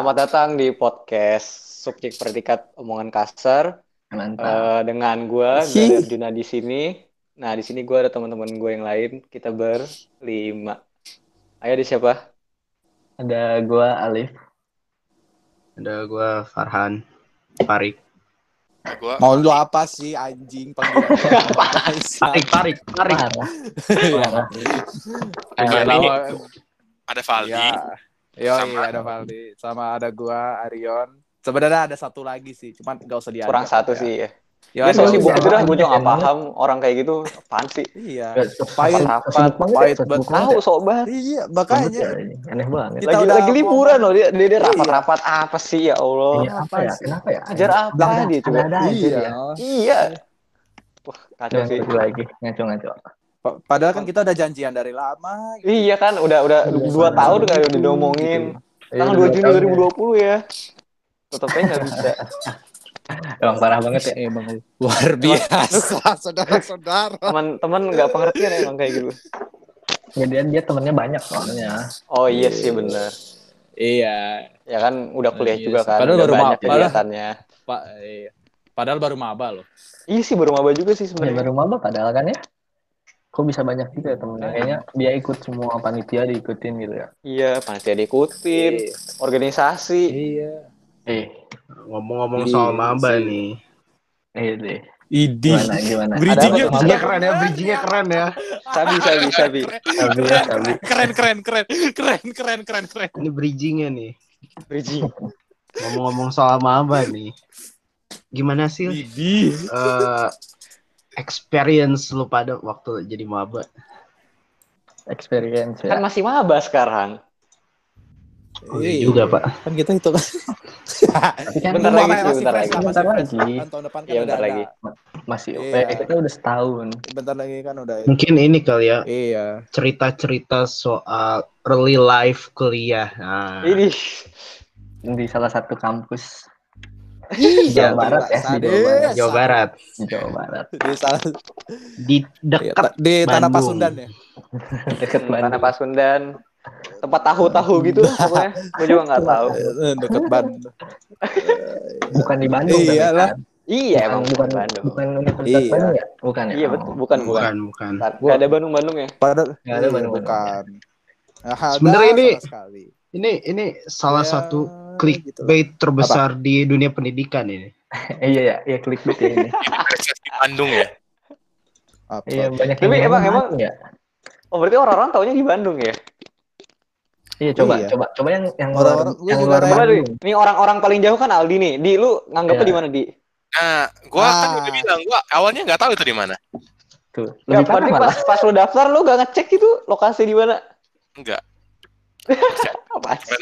Selamat datang di podcast Subjek Predikat Omongan Kasar Mantap. Eh, dengan gue, gue Arjuna di sini. Nah, di sini gue ada teman-teman gue yang lain. Kita berlima. Ayo di siapa? Ada gua Alif. Ada gua Farhan, Farik. Gua Mau lu apa sih anjing? Farik, Farik, Farik. Eh, Valdi. Nama- ada Valdi. Ya. Yo, Sama iya ada Valdi. Sama ada gua Arion. Sebenarnya ada satu lagi sih, cuman gak usah diajak. Kurang satu ya. sih ya. Ya, so sih, sibuk aja, gue juga gak emang. paham orang kayak gitu. Apaan sih? Iya. Pahit, pahit ya, banget. sibuk banget Tahu ya. sobat. Iya, makanya. ya. Aneh banget. Kita Lagi, udah lagi liburan loh dia dia, dia Iya. rapat-rapat apa sih ya Allah. Iya, apa ya? Kenapa ya? Ajar apa dia coba? Iya. Iya. Wah, kacau sih. lagi lagi ngaco-ngaco. Pa- Padahal kan kita udah janjian dari lama. gitu. Iya kan, udah udah Iya, dua tahun udah udah diomongin. Iya, Tanggal dua 2 Juni tahun ya. 2020 ya. Tetep aja nggak bisa. Emang parah banget ya. Emang luar biasa, saudara-saudara. Teman-teman nggak pengertian emang kayak gitu. Kemudian dia temennya banyak soalnya. Oh iya sih bener. Iya, Ya kan udah kuliah Iya juga kan. Padahal udah baru banyak kegiatannya. Pak. Iya. Padahal baru maba loh. Iya sih baru maba juga sih Ya, sebenarnya. baru maba padahal kan ya. Kok bisa banyak juga ya temennya? Kayaknya dia ikut semua panitia diikutin gitu ya. Iya, panitia diikutin, organisasi. Iya. Eh, Ngomong-ngomong Iya soal maba sih. nih. eh deh. Idi. Gimana gimana? Bridging-nya? Bridgingnya keren ya, bridgingnya keren ya. Sabi, sabi, sabi. Sabi ya, sabi. Keren keren keren keren keren keren keren. Ini bridgingnya nih. Bridging. Ngomong-ngomong soal maba nih. Gimana sih Idi. eh, experience lu pada waktu jadi maba? Experience Kan ya. masih maba sekarang. Oh, iya juga, Pak. Kan kita itu kan. Kan Bentar lagi sih, bentar lagi. Bentar lagi. Kan tahun depan kan Iya, udah bentar lagi. masih Iya. eh, kita udah setahun. Bentar lagi kan udah. Mungkin ini kali ya, Iya. cerita-cerita soal early life kuliah. Nah, Ini di salah satu kampus Iya, Jawa Barat ya, di. Jawa Barat. Jawa Barat. Di Jawa Barat. Di salah Di dekat di Tanah. Pasundan ya. Dekat Tanah. Pasundan. Tempat tahu-tahu gitu pokoknya. Gue juga nggak tahu. Eh, Dekat Bandung. Bukan di Bandung. Iyalah. kan. Iya Bukan- emang bukan bukan Bandung. Bukan Universitas Iya. Bandung ya? Bukan ya? Iya Oh. betul, bukan bukan. bukan, bukan. Gak ada Bandung-Bandung ya. Padahal Nggak ada iya, Bandung. bukan. Nah, ada Sebenarnya ini-. Ini ini salah Ya, satu gitu lah. clickbait terbesar di dunia pendidikan ini. Iya ya, iya clickbait ya ini. Di Bandung ya. Apa? Iya banyak Tapi emang- emang- ya. Oh berarti orang-orang taunya di Bandung ya? Iya coba Iya. coba coba yang yang Orang-orang- luar gua yang juga luar Coba Bandung. deh. Nih orang-orang paling jauh kan Aldi nih. Di lu nganggapnya Iya. di mana di? Nah, gua kan Ah. udah bilang gua awalnya nggak tahu itu di mana. Tuh, Ya, lebih parah berarti malah. pas, pas lu daftar lu gak ngecek itu lokasi di mana? Enggak. Apa sih?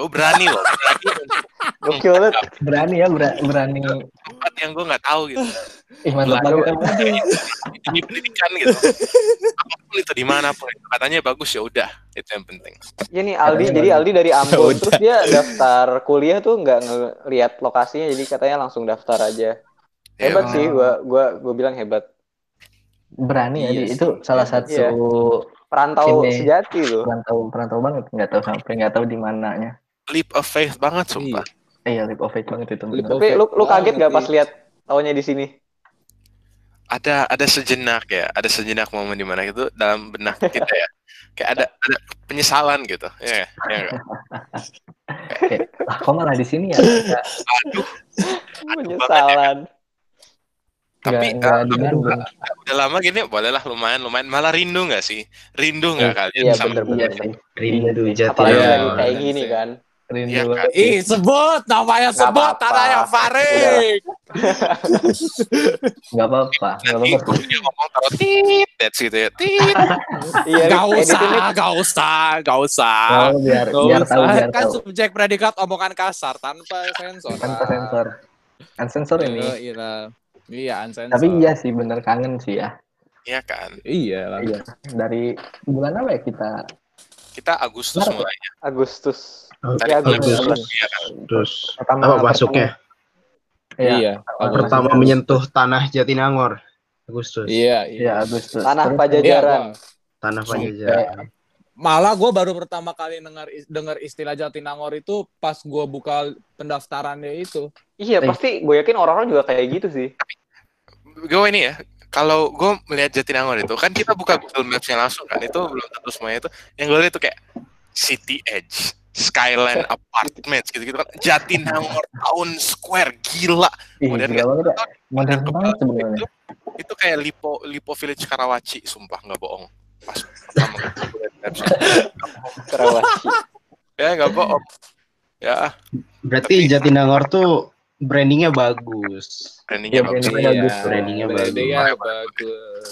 Keren. Oh berani loh. Berani Gokil banget. Berani ya, ber- berani. tempat yang gua nggak tahu gitu. Ih, mantap Bandung. banget. Ini pendidikan gitu. Apa pun itu di mana pun katanya bagus ya udah itu yang penting. Ya nih Aldi, jadi. Aldi dari Ambon Udah. terus dia daftar kuliah tuh nggak ngelihat lokasinya jadi katanya langsung daftar aja. Hebat Ya, sih, gua gua gua bilang hebat. Berani ya, Iya itu salah satu Iya. Perantau Ini. sejati loh. perantau perantau banget, nggak tahu sampai nggak tahu di mananya. Leap of faith banget sumpah. Eh, iya, leap of faith banget itu. Leap bener. Tapi lu lu kaget gak pas sih. lihat taunya di sini? Ada ada sejenak ya, ada sejenak momen di mana itu dalam benak kita ya. Kayak ada ada penyesalan gitu. Ya, ya nggak? Kayak, ah, kok malah di sini ya? Aduh, Penyesalan. tapi nggak ah, di Bandung. udah lama gini bolehlah lumayan lumayan malah rindu nggak sih rindu nggak kalian Iya, sama bener-bener. Iya sih. Rindu jati. Apalagi Iya. lagi kayak gini kan. Rindu Iya, banget. Ih, sebut namanya Nggak sebut apa-apa. tanahnya Farid. Nggak apa-apa, nggak nanti apa-apa. dia ngomong taruh tit that's gitu ya tit Iya, Gak Rik, usah, editin, Rik. gak usah, gak usah. Oh, biar Gak biar usah. tahu, biar kan tahu. subjek predikat omongan kasar tanpa sensor. Tanpa sensor. Kan sensor ini. Iya, iya, unsensor. Tapi iya sih, bener kangen sih ya. Iya kan Iya lah. Iya. Dari bulan apa ya kita? kita Agustus Maret ya? mulainya Agustus. Ya, Agustus. 12, iya kan Terus Pertama, apa masuknya? Iya. Iya. Agustus. Pertama menyentuh tanah Jatinangor. Agustus. Iya, Iya, Agustus. Tanah Pajajaran. Iya. Tanah sampai Pajajaran. malah gue baru pertama kali dengar dengar istilah Jatinangor itu pas gue buka pendaftarannya itu. Iya, Eh. pasti gue yakin orang-orang juga kayak gitu sih. gue ini ya kalau gue melihat Jatinangor itu kan kita buka Google Maps-nya langsung kan itu belum tentu semuanya itu yang gue lihat itu kayak City Edge Skyline Apartments gitu-gitu kan Jatinangor Town Square gila Modern gila banget ya. Modern Itu- banget sebenarnya. itu, itu kayak Lipo Lipo Village Karawaci sumpah nggak bohong pas pertama. Karawaci. ya nggak bohong ya Berarti Tapi- Jatinangor tuh brandingnya bagus. brandingnya Iya, bagus brandingnya bagus. Brandingnya brandingnya bagus.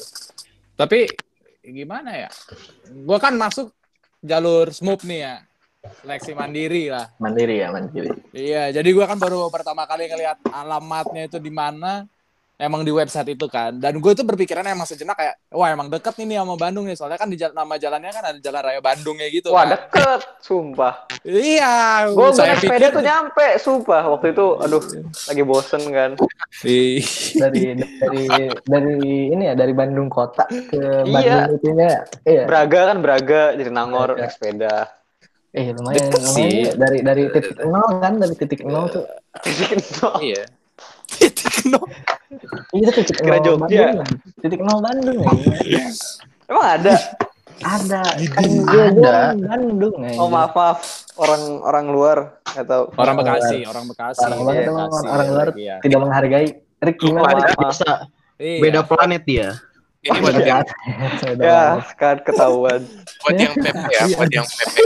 Tapi gimana ya? Gue kan masuk jalur smooth nih ya. Seleksi mandiri lah. Mandiri ya, mandiri. Iya, jadi gua kan baru pertama kali ngelihat alamatnya itu di mana. Emang di website itu kan. Dan gue tuh berpikiran emang sejenak kayak, wah emang deket nih nih sama Bandung nih. Soalnya kan di jal- nama jalannya kan ada Jalan Raya Bandungnya gitu. Wah, kan. deket, sumpah. Iya, Gue naik sepeda tuh nyampe, sumpah. Waktu itu, aduh, lagi bosen kan. Ih. Dari dari dari ini ya, dari Bandung kota ke Iya. Bandung itunya. Iya. Braga kan Braga, jadi Nangor naik sepeda. Eh, lumayan, Deket lumayan sih. ya. dari dari titik nol kan, dari titik nol tuh. Iya. Titik nol. Iya, titik Kira nol Jogja. Bandung. Titik nol Bandung ya. Emang ada? Ada. Kan Ada. Bandung ya. Oh maaf maaf, orang orang luar atau Orang Bekasi, orang Bekasi. Parah banget Iya, Bekasi, orang luar iya. tidak menghargai. Rick gimana? Iya. beda planet dia. ini buat yang Ya, kan ketahuan. buat yang PP ya buat yang PP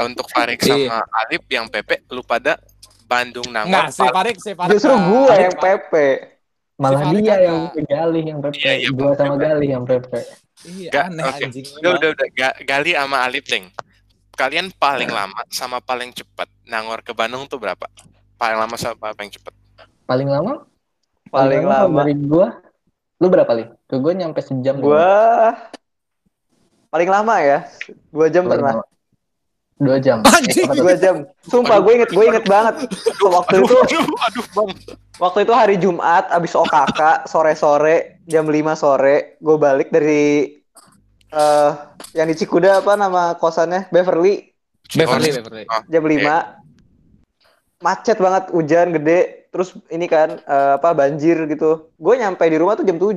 untuk Farik sama Alip yang PP lu pada Bandung Enggak, Nangor si Farik, si Farik. Justru gue Farik, yang PP. Malah Si dia yang Galih yang PP. Iya, iya, Gua sama. Galih yang PP. Iya, Nggak, aneh oke. anjing. udah udah udah Ga- Gali sama Alip Deng kalian paling lama sama paling cepat Nangor ke Bandung tuh berapa paling lama sama paling cepat Paling lama? Paling lama. dari gua. Lu berapa li? Ke gua nyampe sejam. Gue paling lama ya, dua jam Paling pernah. lama. Dua jam. Anjing. Eh? Dua jam. Sumpah gue inget, gue inget banget. Waktu itu, aduh aduh bang waktu itu hari Jumat, abis OKK, sore-sore, jam 5 sore, gue balik dari eh yang di Cikuda apa nama kosannya Beverly Beverly, Beverly. jam 5 macet banget hujan gede terus ini kan eh, apa banjir gitu gue nyampe di rumah tuh jam 7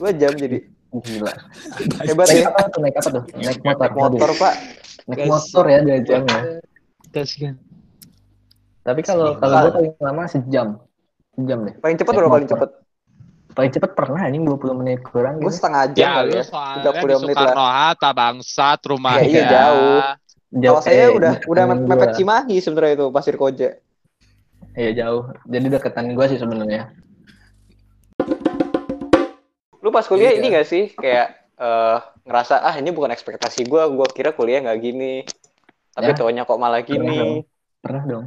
dua jam jadi Gila. hebat Naik ya apa tuh? Naik apa tuh? Naik motor. motor pak Naik motor ya dua jam ya. Kasihan. Tapi kalau kalau gua paling lama sejam. Sejam deh. paling Naik berapa paling cepet Paling cepet pernah anjing 20 menit kurang gue gitu. setengah jam Ya, ya soalnya 30 di menit lah Soekarno Hatta bangsat rumahnya. Ya, iya, jauh. Jauh, kalau saya eh, udah udah mepet. Cimahi sebenarnya itu Pasir Koja Iya jauh. Jadi deketan gua sih sebenarnya. Lu pas kuliah Iya. ini gak sih kayak eh, ngerasa ah ini bukan ekspektasi gue gue kira kuliah nggak gini tapi Ya. taunya kok malah gini Pernah dong.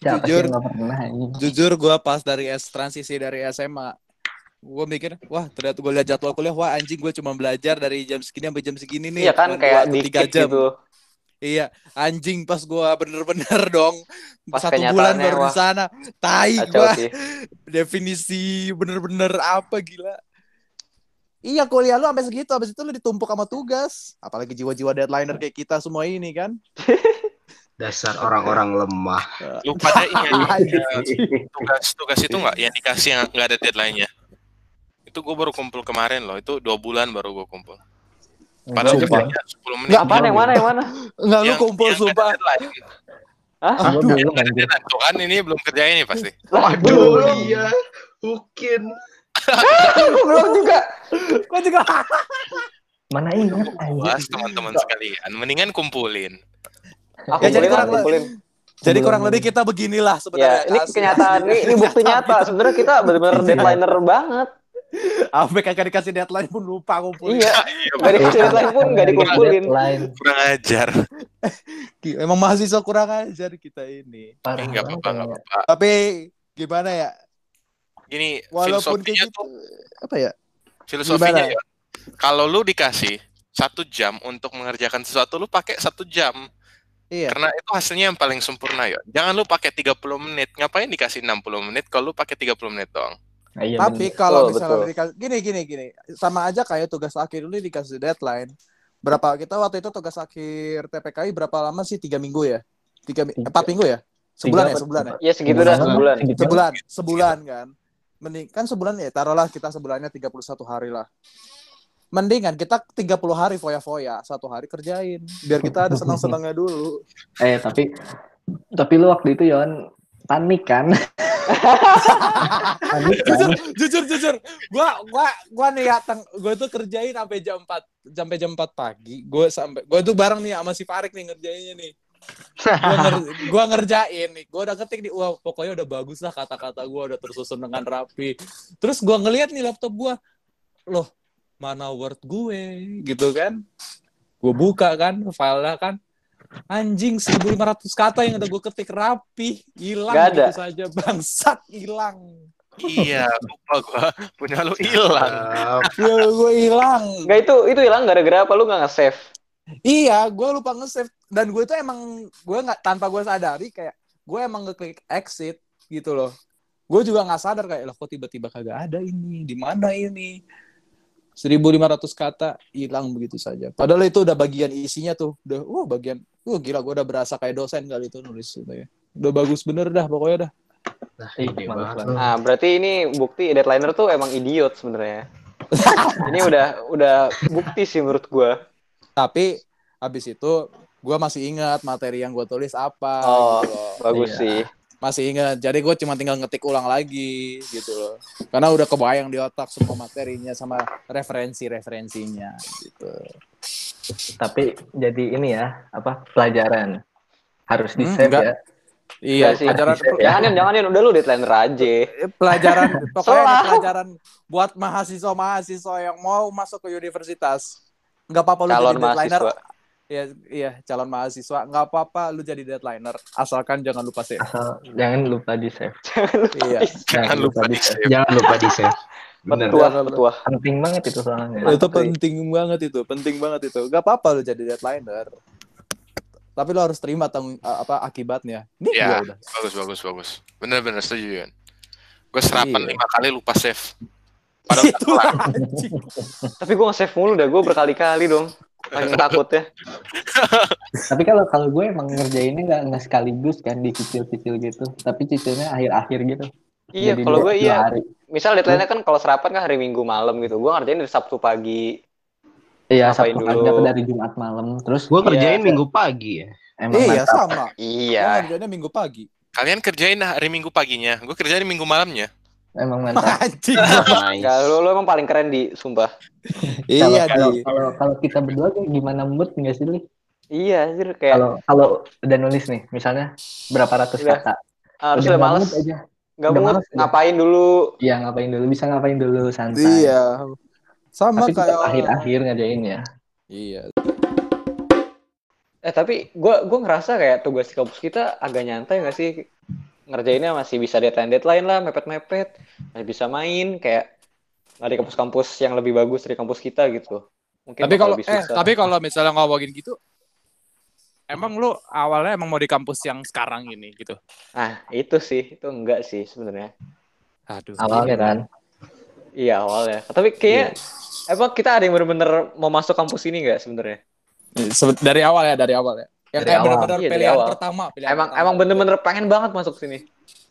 Jujur. sih yang gak pernah anjing? Jujur gue pas dari S transisi dari SMA, gue mikir, wah ternyata gue lihat jadwal kuliah, wah anjing gue cuma belajar dari jam segini sampai jam segini nih. iya kan kayak tiga dikit gitu Iya, anjing pas gue bener-bener dong. Pas satu bulan baru di sana. Tai gue sih definisi bener-bener apa gila. Iya kuliah lu sampai segitu, habis itu lu ditumpuk sama tugas. Apalagi jiwa-jiwa deadliner kayak kita semua ini kan. Dasar orang-orang lemah. lu pada ini Anjing. tugas tugas itu nggak yang dikasih yang nggak ada deadline-nya itu gue baru kumpul kemarin loh itu dua bulan baru gue kumpul padahal Sumpah. kerjanya 10 menit Nggak, apaan yang mana yang mana Enggak lu kumpul yang sumpah. Hah? Yang ada deadline. Tuh kan ini belum kerja ini pasti Waduh, iya. Mungkin. Belum juga Gua juga Mana ingat. Puas teman-teman sekalian mendingan kumpulin ah, Ya, jadi kumpulin kurang- kumpulin Jadi kurang lebih kita beginilah ya sebenarnya. ini Kasih. kenyataan ini, ini bukti nyata sebenarnya kita benar-benar deadliner banget Sampai kagak dikasih deadline pun lupa kumpul. iya nggak dikasih deadline pun nggak dikumpulin kurang ajar Emang mahasiswa kurang ajar kita ini. Parah Eh, apa-apa nggak ya. apa-apa Tapi gimana ya? Gini Walaupun filosofinya gitu tuh apa ya? filosofinya Gimana? ya kalau lu dikasih satu jam untuk mengerjakan sesuatu lu pakai satu jam Iya. karena itu hasilnya yang paling sempurna ya jangan lu pakai 30 menit ngapain dikasih 60 menit kalau lu pakai 30 menit doang Ah, iya, Tapi bener. kalau Betul, misalnya betul. dikasih gini gini gini, sama aja kayak tugas akhir lu dikasih deadline. berapa kita waktu itu tugas akhir TPKI berapa lama sih tiga minggu ya tiga empat minggu ya sebulan ya sebulan ya Ya segitu dah sebulan. Sebulan sebulan kan mending kan sebulan ya taruhlah kita sebulannya 31 hari lah. Mendingan kita 30 hari foya-foya satu hari kerjain biar kita ada senang-senangnya dulu. Eh tapi tapi lu waktu itu Yon panik kan? panik kan? jujur jujur jujur. Gua gua gua nih ya teng gua tuh kerjain sampai jam 4 sampai jam 4 pagi. Gua sampai gua tuh bareng nih sama si Farik nih ngerjainnya nih gua, nger- gua ngerjain nih. Gua udah ketik nih wah pokoknya udah bagus lah kata-kata gua udah tersusun dengan rapi. Terus gua ngeliat nih laptop gua loh mana word gue? Gitu kan. Gua buka kan filenya kan. Anjing 1500 kata yang udah gua ketik rapi hilang Nggak gitu saja bangsat hilang. Iya, lupa gua. Punya lu hilang. ya gue hilang. Enggak itu itu hilang gara-gara apa? Lu nggak nge-save? Iya gue lupa nge-save. Dan gue tuh emang gue nggak tanpa gue sadari kayak gue emang ngeklik exit gitu loh. Gue juga nggak sadar kayak loh kok tiba-tiba kagak ada ini? Di mana ini? 1500 kata hilang begitu saja. Padahal itu udah bagian isinya tuh. Udah wah bagian wah gila gue udah berasa kayak dosen kali itu nulis itu ya. Udah bagus bener dah pokoknya dah. Nah, ide males banget. Nah, berarti ini bukti deadliner tuh emang idiot sebenarnya. ini udah udah bukti sih menurut gua. Tapi habis itu gue masih ingat materi yang gue tulis apa Oh. gitu loh. Bagus Iya. sih. masih ingat jadi gue cuma tinggal ngetik ulang lagi gitu loh karena udah kebayang di otak semua materinya sama referensi referensinya gitu Tapi jadi ini ya apa pelajaran harus di Hmm, save enggak. ya. iya sih. pelajaran ya. Jangan Yan, jangan Yan. udah lu deadliner aja. eh, pelajaran pokoknya pelajaran buat mahasiswa mahasiswa yang mau masuk ke universitas nggak apa-apa lu Calon jadi deadliner mahasiswa. Iya, iya calon mahasiswa nggak apa-apa lu jadi deadliner asalkan jangan lupa save Asal jangan lupa di save. iya Jangan lupa di save. Jangan lupa di save. Bener. Petua, Jangan- petua. Penting banget itu soalnya. itu penting banget itu penting banget itu nggak apa-apa lu jadi deadliner tapi lu harus terima tanggung apa akibatnya ini Iya. gua udah Bagus, bagus, bagus. Bener-bener setuju, Yun. Gue serapan Iya. lima kali lupa save. Padahal itu. Tapi gua nge-save mulu dah. Gua berkali-kali dong. Paling takutnya. Tapi kalau kalau gue emang ngerjainnya nggak nggak sekaligus kan dicicil-cicil gitu. Tapi cicilnya akhir-akhir gitu. Iya, kalau gue iya. hari. Misal deadline-nya kan kalau serapan kan hari Minggu malam gitu. Gua ngerjain dari Sabtu pagi. Iya, Sabtu dulu? pagi atau dari Jumat malam. Terus Gue kerjain Iya. minggu pagi ya. emang iya mantap. sama Iya. Gua ngerjainnya minggu pagi kalian kerjain hari Minggu paginya. Gue kerjain minggu malamnya. Emang mantap. anjing Nice. Enggak, lu, lu emang paling keren di sumpah. iya kalau, di kalau kalau kita berdua kayak gimana mood nggak sih Li? Iya, anjir kayak Kalau kalau udah nulis nih, misalnya berapa ratus Udah. kata. harus udah males. aja. Enggak udah mood ngapain dulu. Iya ngapain dulu, bisa ngapain dulu santai. iya sama Tapi kayak akhir-akhir ngerjain ya. iya Eh tapi gua gua ngerasa kayak tugas di kampus kita agak nyantai nggak sih? Ngerjainnya masih bisa deadline deadline lah, mepet-mepet, masih bisa main kayak nggak di kampus-kampus yang lebih bagus dari kampus kita gitu. Mungkin tapi kalau eh susah. tapi kalau misalnya ngomongin gitu emang lu awalnya emang mau di kampus yang sekarang ini gitu ah itu sih itu enggak sih sebenarnya. aduh Awalnya kan. Iya awalnya. Tapi kayaknya emang kita ada yang bener-bener mau masuk kampus ini nggak sebenarnya? Sebe- dari awal ya dari awal ya yang Dari kayak benar-benar Iya, pilihan awal. pertama pilihan Emang pertama. emang bener-bener pengen banget masuk sini.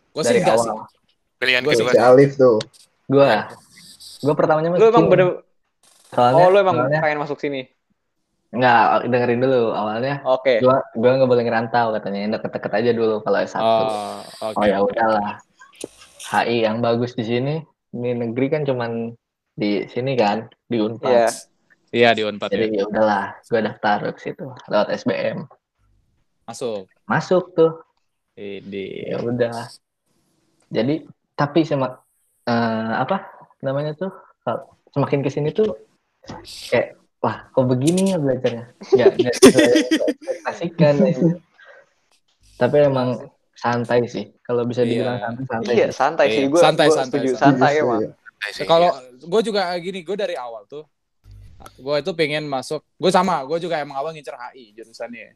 gue sih enggak sih. Pilihan Gua kedua. Si Alif tuh. Gua gua pertamanya Lu emang bener Soalnya, Oh lu emang soalnya, pengen masuk sini. Enggak, dengerin dulu awalnya. Oke. Gua gua nggak boleh ngerantau katanya, yang deket-deket aja dulu kalau S1. oh Oh, oke ya udahlah. HI yang bagus di sini, di negeri kan cuman di sini kan, di Unpad. Iya. iya di Unpad ya Jadi ya udahlah, gua daftar ke situ lewat SBM. Masuk Masuk tuh. ini Ya udah. Jadi tapi sama eh, apa namanya tuh? Semakin ke sini tuh kayak wah kok begini ya belajarnya nggak ekspektasikan ya. tapi emang santai sih kalau bisa dibilang Iya. santai santai Iya sih. santai sih Iya, gue. santai, gua santai, setuju. santai. Santai Setuju, emang. kalau iya. gue juga gini gue dari awal tuh gue itu pengen masuk gue sama gue juga emang awal ngincer HI jurusannya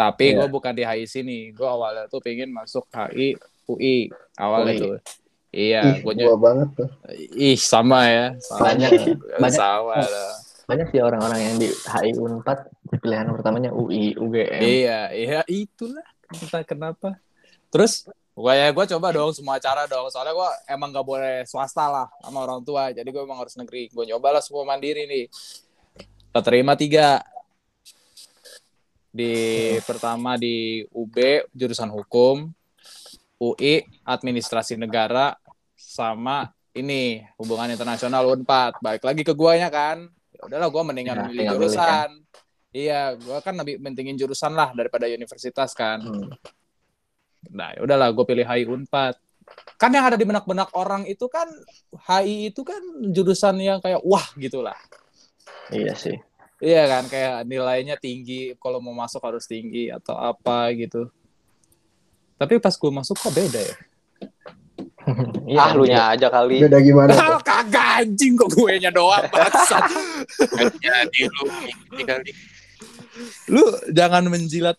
tapi Iya. gue bukan di HI sini gue awalnya tuh pengen masuk HI UI awalnya UI. tuh iya gue gua banget tuh. ih sama ya sama Banyak, banyak. sama lah. banyak sih orang-orang yang di HI Unpad pilihan pertamanya UI, UGM. Iya, iya itulah entah kenapa. Terus gue ya gue coba dong semua cara dong. Soalnya gue emang gak boleh swasta lah sama orang tua. Jadi gue emang harus negeri. Gue nyoba lah semua mandiri nih. Keterima tiga. Di pertama di UB jurusan hukum, UI administrasi negara, sama ini hubungan internasional Unpad. Balik lagi ke guanya kan. Ya udahlah gue mendingan Ya, milih milih, jurusan. Iya, gue kan lebih mentingin jurusan lah daripada universitas kan. Hmm. Nah, ya udahlah gue pilih HI Unpad. Kan yang ada di benak-benak orang itu kan HI itu kan jurusan yang kayak wah gitulah. Iya sih. Iya kan kayak nilainya tinggi, kalau mau masuk harus tinggi atau apa gitu. Tapi pas gue masuk kok beda ya? Iya, ah, lu nya aja kali. Beda gimana? Ah, kagak anjing kok gue nya doang bangsat. Jadi lu ini kali. Lu jangan menjilat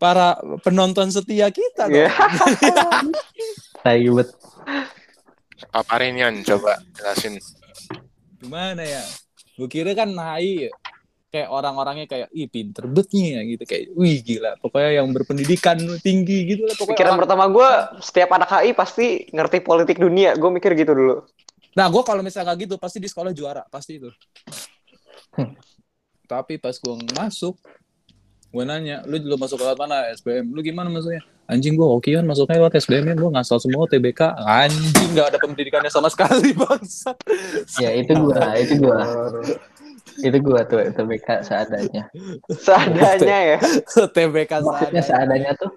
para penonton setia kita dong. Iya. Tai bet. Paparin Yon, coba jelasin. Gimana ya? Gue kira kan HI ya, kayak orang-orangnya kayak ih pinter bet nih ya gitu kayak wih gila pokoknya yang berpendidikan tinggi gitu lah pokoknya Pikiran orang- pertama gue, setiap anak HI pasti ngerti politik dunia. Gue mikir gitu dulu. Nah, gue kalau misalnya gitu pasti di sekolah juara, pasti itu. Tapi pas gue masuk, gue nanya, lu lu masuk lewat mana SBM? Lu gimana masuknya? Anjing gue okean masuknya lewat SBM, gue ngasal semua TBK. Anjing gak ada pendidikannya sama sekali bangsa. Ya itu gua, itu gua. Itu gua tuh TBK seadanya. Seadanya ya. TBK Maksudnya sana. seadanya tuh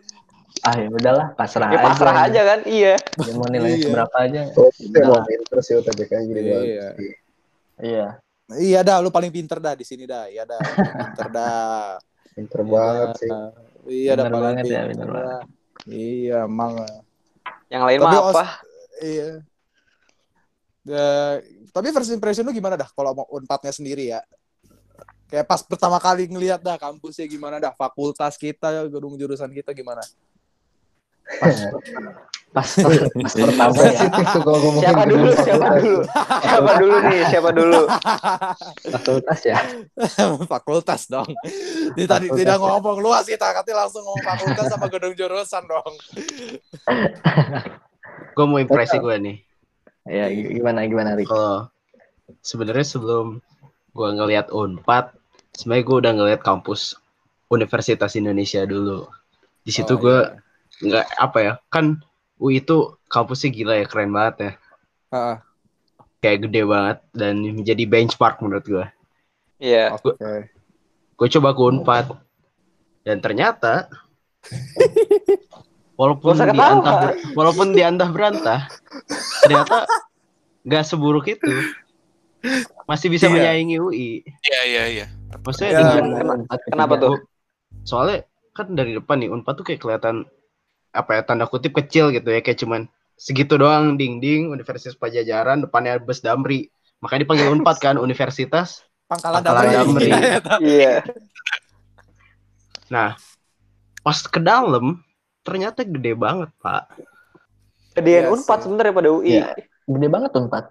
ah ya udahlah pasrah Ya pasrah aja. aja kan. Iya. Ya mau nilainya Iya. seberapa aja. Oh, pinter sih UTBK -nya jadi Iya. bagus. Iya. Iya dah, lu paling pinter dah di sini dah. Iya dah, pinter dah. Pinter banget sih. Iya dah paling banget ya, pinter. Iya, emang. Yang lain Tapi mah apa? Iya. Eh, tapi first impression lu gimana dah kalau mau unpadnya sendiri ya? Kayak pas pertama kali ngelihat dah kampusnya gimana dah, fakultas kita, gedung jurusan kita gimana? Pas pas pertama ya. Siapa dulu? Siapa fakultas. dulu? Siapa dulu nih? Siapa dulu? Fakultas ya. fakultas dong. Ini tadi Fakultas tidak ya. ngomong luas kita, katanya langsung ngomong fakultas sama gedung jurusan dong. Gue mau impresi gue nih. Ya gimana gimana Rik? Kalau sebenarnya sebelum gue ngelihat Unpad, sebenarnya gue udah ngelihat kampus Universitas Indonesia dulu. Di situ Oh, gue nggak apa ya, kan UI itu kampusnya gila ya, keren banget ya. Heeh. Kayak gede banget dan menjadi benchmark menurut gue. Iya. Oke. Gue coba ke Unpad dan ternyata walaupun diantah walaupun diantah berantah ternyata nggak seburuk itu masih bisa Iya. menyaingi UI Iya, iya, iya. maksudnya Ya, dengan Kenapa ketiga. tuh? soalnya kan dari depan nih Unpad tuh kayak kelihatan apa ya tanda kutip kecil gitu ya kayak cuman segitu doang ding ding Universitas Pajajaran depannya bus Damri makanya dipanggil Unpad kan Universitas Pangkalan Pangkalan Damri. Iya. nah pas ke dalam ternyata gede banget pak Gedean Iya Unpad sebenarnya pada UI. Iya. Gede banget Unpad.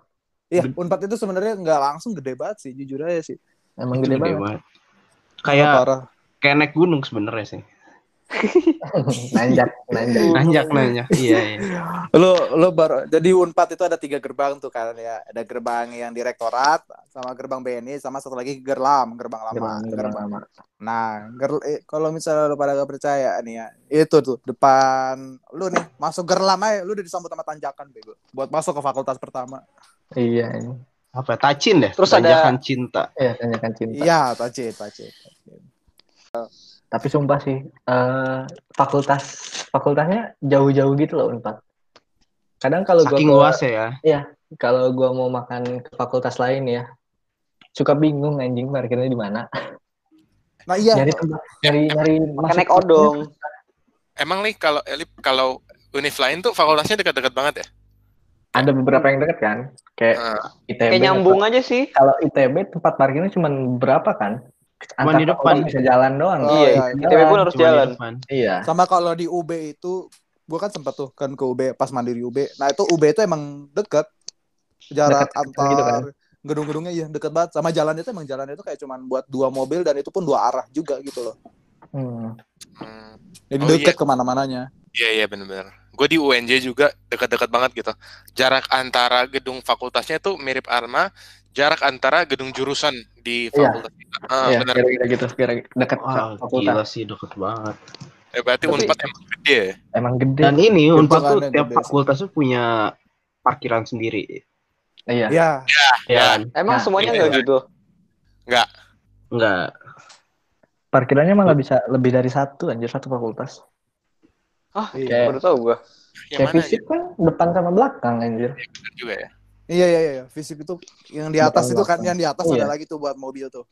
Iya, Unpad itu sebenarnya nggak langsung gede banget sih, jujur aja sih. Emang itu gede, gede banget. banget kayak kayak naik gunung sebenarnya sih nanjak, nanjak. nanjak nanjak iya iya Lu lu baru jadi Unpad itu ada tiga gerbang tuh kan ya. Ada gerbang yang direktorat sama gerbang BNI sama satu lagi gerlam, gerbang lama. Gerbang, gerbang lama. Nah, ger- eh, kalau misalnya lu pada gak percaya nih ya, itu tuh depan lu nih masuk gerlam aja, lu udah disambut sama tanjakan bego. Buat masuk ke fakultas pertama. Iya, ini. apa ya, tacin deh Terus ada- tanjakan cinta Iya, tanyakan cinta. Iya, tajit, tajit. Tapi sumpah sih, eh, fakultas fakultasnya jauh-jauh gitu loh Unpad. Kadang kalau ke- luas ya kalau gua mau makan ke fakultas lain ya, suka bingung anjing parkirnya di mana. Nah iya, Nyari tempat, nyari nyari Makan naik odong. Emang nih kalau Elip kalau univ lain tuh fakultasnya dekat-dekat banget ya? Ada beberapa yang deket kan, kayak Nah, ITB. Kayak nyambung aja sih. Kalau ITB tempat parkirnya cuma berapa kan? Cuma Antar di depan. bisa jalan doang. Oh, iya, iya. ITB pun harus Cuma di jalan. depan. Iya. sama kalau di UB itu gua kan sempat tuh kan ke UB pas mandiri UB. Nah, itu UB itu emang deket. Jarak Deket-deket antar gitu kan? Gedung-gedungnya iya deket banget sama jalannya itu emang jalannya itu kayak cuman buat dua mobil dan itu pun dua arah juga gitu loh. Hmm. Hmm. Jadi Oh, deket iya. ke mana-mananya. Iya iya bener-bener. Gue di UNJ juga dekat-dekat banget gitu. Jarak antara gedung fakultasnya tuh mirip Arma, jarak antara gedung jurusan di Iya. fakultas kita. Ah, Iya, bener. kira-kira gitu, kira dekat Wah, fakultas. gila sih deket banget. Ya, berarti Tapi- Unpad emang gede ya. Emang gede. Dan ini Unpad tuh tiap fakultas tuh punya parkiran sendiri. Iya. Iya. Ya, kan? Emang Nah, semuanya iya. nggak gitu? enggak. Parkirannya malah bisa lebih dari satu anjir satu fakultas. Ah, Iya. baru tahu gua. Yang Kayak mana ya? fisik kan depan sama belakang anjir. Bener juga ya. Iya iya iya, fisik itu yang di atas Belakang, itu kan yang di atas Iya. ada lagi tuh buat mobil tuh.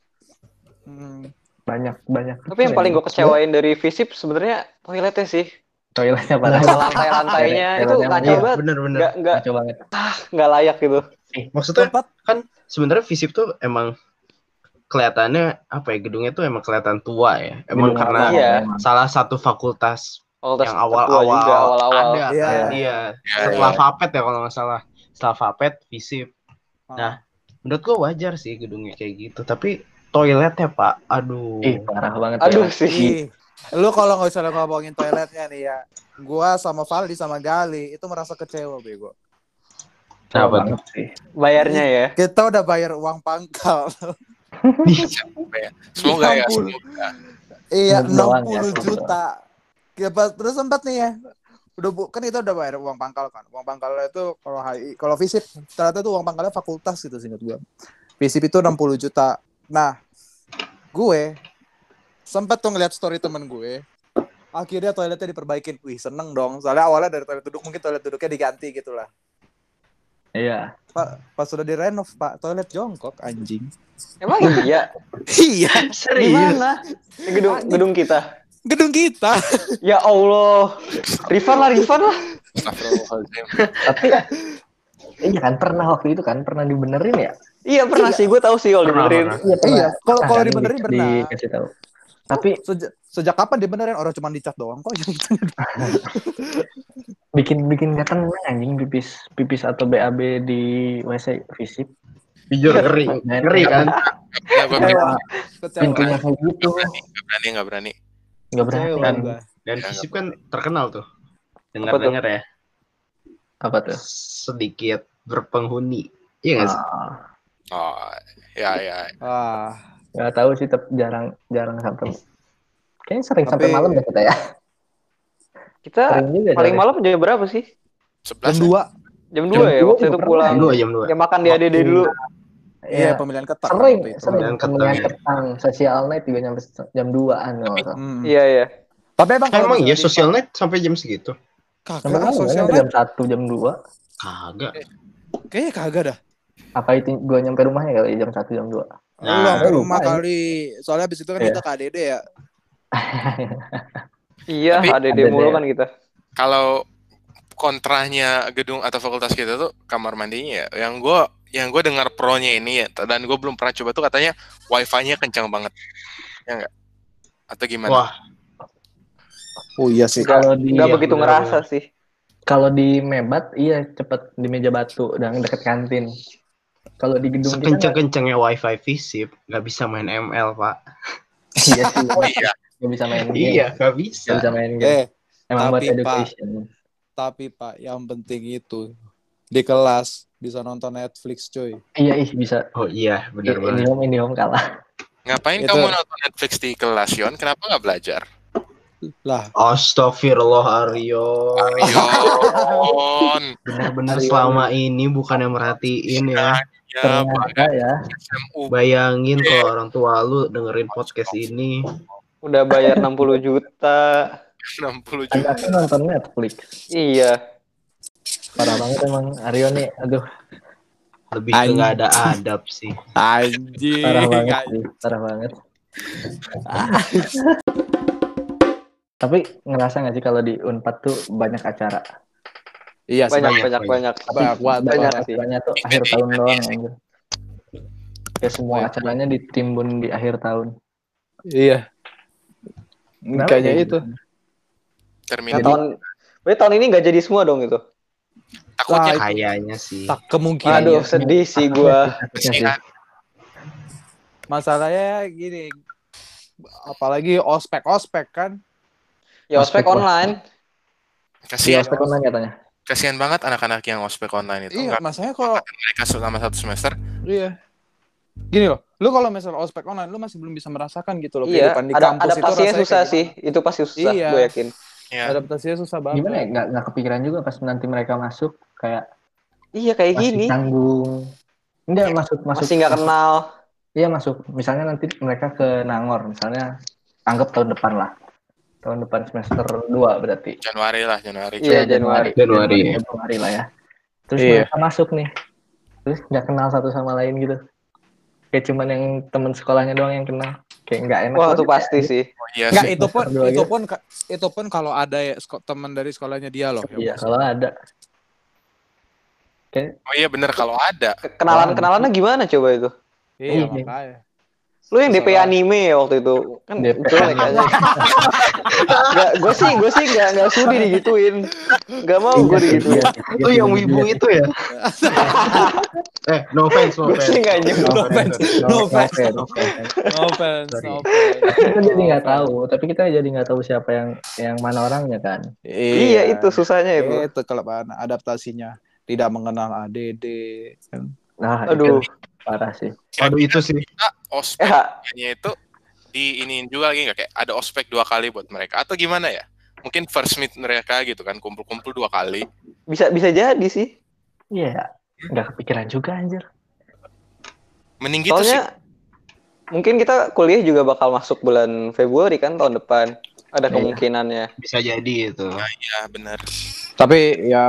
Hmm. Banyak banyak. Tapi yang paling gue kecewain dari Visip sebenarnya toiletnya sih. Toiletnya parah. lantai-lantainya itu kacau Iya, banget. bener-bener. Nggak nggak Kacau banget. nggak layak gitu. Maksudnya Tempat sebenarnya Visip tuh emang kelihatannya apa ya gedungnya tuh emang kelihatan tua ya. Emang Gedung karena Iya. salah satu fakultas Fakultas yang awal-awal awal-awal. ada Iya. kan iya. Iya, Setelah iya. Vapet ya kalau nggak salah. Setelah Vapet Visip. Ah. Nah, menurut gua wajar sih gedungnya kayak gitu. Tapi toiletnya Pak, aduh. Ih, parah banget. Aduh ya. sih. Ih, lu kalau nggak usah ngomongin toiletnya nih ya, gua sama Valdi sama Gali itu merasa kecewa bego. Kenapa sih. Bayarnya ya. Kita udah bayar uang pangkal. Semoga ya, 60. semoga. iya, Semua doang 60 ya, juta. Ya, terus sempat nih ya. Udah bu, kan itu udah bayar uang pangkal kan. Uang pangkalnya itu kalau HI, kalau visip ternyata itu uang pangkalnya fakultas gitu singkat gua. Visip itu 60 juta. Nah, gue sempat tuh ngeliat story temen gue. Akhirnya toiletnya diperbaikin. Wih, seneng dong. Soalnya awalnya dari toilet duduk mungkin toilet duduknya diganti gitu lah. Iya. Pak, pas sudah direnov, Pak, toilet jongkok anjing. Emang iya. iya, Di mana? Di gedung gedung kita. Gedung kita. Ya Allah. Rifan lah, Rifan lah. Tapi iya kan pernah waktu itu kan pernah dibenerin ya? Iya pernah sih, gue tahu sih kalau dibenerin. pernah. Iya Iya, kalau kalau dibenerin di- pernah. Dikasih tahu. Tapi Sejak sejak kapan dibenerin orang cuma dicat doang kok bikin bikin nggak tenang anjing pipis pipis atau BAB di WC fisik. Jujur ngeri, ngeri kan? Ya. Pintunya kayak gitu. nggak berani, nggak berani. Nggak berani. Dan gua. dan Visip kan terkenal tuh. Apa tuh? Dengar-dengar ya, Apa tuh? sedikit berpenghuni. Iya nggak sih? Ah, Oh, ya, ya. Ah, nggak tahu sih tapi jarang jarang sampai. Kayaknya sering sampai Tapi- malam ya kita ya. Kita juga. paling malam jam berapa sih? jam 11 dua. Jam Jam 2 ya dua waktu itu pulang. Jam dua, jam dua. Ya makan di ADD dulu. Iya, Iya. pemilihan ketat. Sering, itu. sering Dan ketang pemilihan ya. ketang, sosial night juga nyampe jam 2-an kalau nggak salah. Hmm. Iya, iya. Tapi emang kalau Emang iya social net sampai jam segitu? Kagak sosial nyampe net. jam 1, jam 2. Kagak. Kayaknya kagak dah. Apa itu gua nyampe rumahnya kali jam 1, jam 2. Lu Nah, sampai rumah ya. kali. Soalnya abis itu kan Iya. kita ke ADD ya. Iya, Tapi- ADD ADD. mulu kan kita. kalau kontranya gedung atau fakultas kita tuh kamar mandinya ya. Yang gue yang gue dengar pro-nya ini ya dan gue belum pernah coba tuh katanya wifi-nya kencang banget. Ya enggak? Atau gimana? Wah, Oh iya sih. Kalau di Nggak begitu ngerasa sih. kalau di Mebat iya cepet di meja batu dan deket kantin. Kalau di gedung kita nggak- sekencang-kencangnya wifi Visip nggak bisa main ML pak. iya sih, Oh iya. nggak bisa main game. Iya, nggak Nggak bisa. bisa main game. Eh, Emang buat tapi, Pak, tapi Pak, yang penting itu di kelas bisa nonton Netflix, coy. Iya, ih bisa. Oh iya, benar Ini banget. ini home kalah. Ngapain Itu- kamu nonton Netflix di kelas Yon? Kenapa nggak belajar? Lah, Astagfirullah Aryo. Yon. Benar-benar selama ini bukan yang merhatiin ya. Ya, Ternyata ya. Bayangin kalau orang tua lu dengerin podcast ini. Udah bayar 60 juta. 60 Anda juta. kan nonton Netflix. Iya. Parah banget emang Aryo nih. Aduh, Lebih ke nggak ada adab sih. anjing. parah banget sih. Parah banget. Tapi ngerasa nggak sih kalau di Unpad tuh banyak acara? Iya, Banyak, banyak, banyak, banyak. Banyak Banyak sih. Acaranya tuh akhir tahun doang anjir. Ya semua acaranya ditimbun di akhir tahun. Iya. Kenapa Kayaknya kayak itu. gitu? Nah, Terminal. tahun Berarti tahun ini nggak jadi semua dong itu. Takutnya Nah, Kayaknya sih. tak kemungkinan Aduh, ya. sedih sih gua. sih kan. Masalahnya gini. Apalagi ospek ospek kan. Ya ospek online. Di Kasihan, ospek online katanya. kasihan banget anak-anak yang ospek online itu. Iya, Nggak masalahnya kalau mereka selama satu semester. iya. Gini loh, lu kalau misalnya ospek online lu masih belum bisa merasakan gitu loh Iya, kehidupan di ada kampus itu adaptasinya rasanya susah sih. Itu pasti susah, Iya. gue yakin. Ya. Adaptasinya susah banget. Gimana ya? Nggak, nggak kepikiran juga pas nanti mereka masuk kayak Iya kayak masih gini. tanggung. Enggak masuk masuk. Masih nggak kenal. Iya masuk. Misalnya nanti mereka ke Nangor, misalnya anggap tahun depan lah. Tahun depan semester 2 berarti. Januari lah, Januari. Iya, Januari. Januari. Februari lah ya. Terus Iya. mereka masuk nih. Terus nggak kenal satu sama lain gitu. Kayak cuman yang temen sekolahnya doang yang kenal. Kayak nggak enak. Wah, itu ya. pasti sih. Oh, iya Enggak, sih. itu pun itu gitu. pun itu pun kalau ada ya teman dari sekolahnya dia loh. Iya, Bos. kalau ada. Kayak Oh iya bener kalau ada. Kenalan-kenalannya gimana coba itu? Iya, Iya. makanya. Lu yang DP anime ya waktu itu. Kan DP jelek aja. Gak, gue sih, gue sih gak, gak sudi digituin. Gak mau gue digituin. Itu yang wibu itu ya? eh, no offense, no Gue offense. sih gak nyebut. No offense. No offense. no offense. No kita jadi nggak tahu tapi kita jadi nggak tahu siapa yang yang mana orangnya kan Iya, itu susahnya itu. Itu kelemahan adaptasinya. Tidak mengenal ADD. kan. nah Aduh. itu parah sih Aduh itu sih. Kita ospek Ya, itu di iniin juga lagi nggak kayak ada ospek dua kali buat mereka atau gimana ya? Mungkin first meet mereka gitu kan kumpul-kumpul dua kali. bisa bisa jadi sih. iya nggak kepikiran juga anjir Mending gitu sih. Soalnya mungkin kita kuliah juga bakal masuk bulan Februari kan tahun depan. Ada Iya. kemungkinannya. Bisa jadi itu. Ya benar. Tapi ya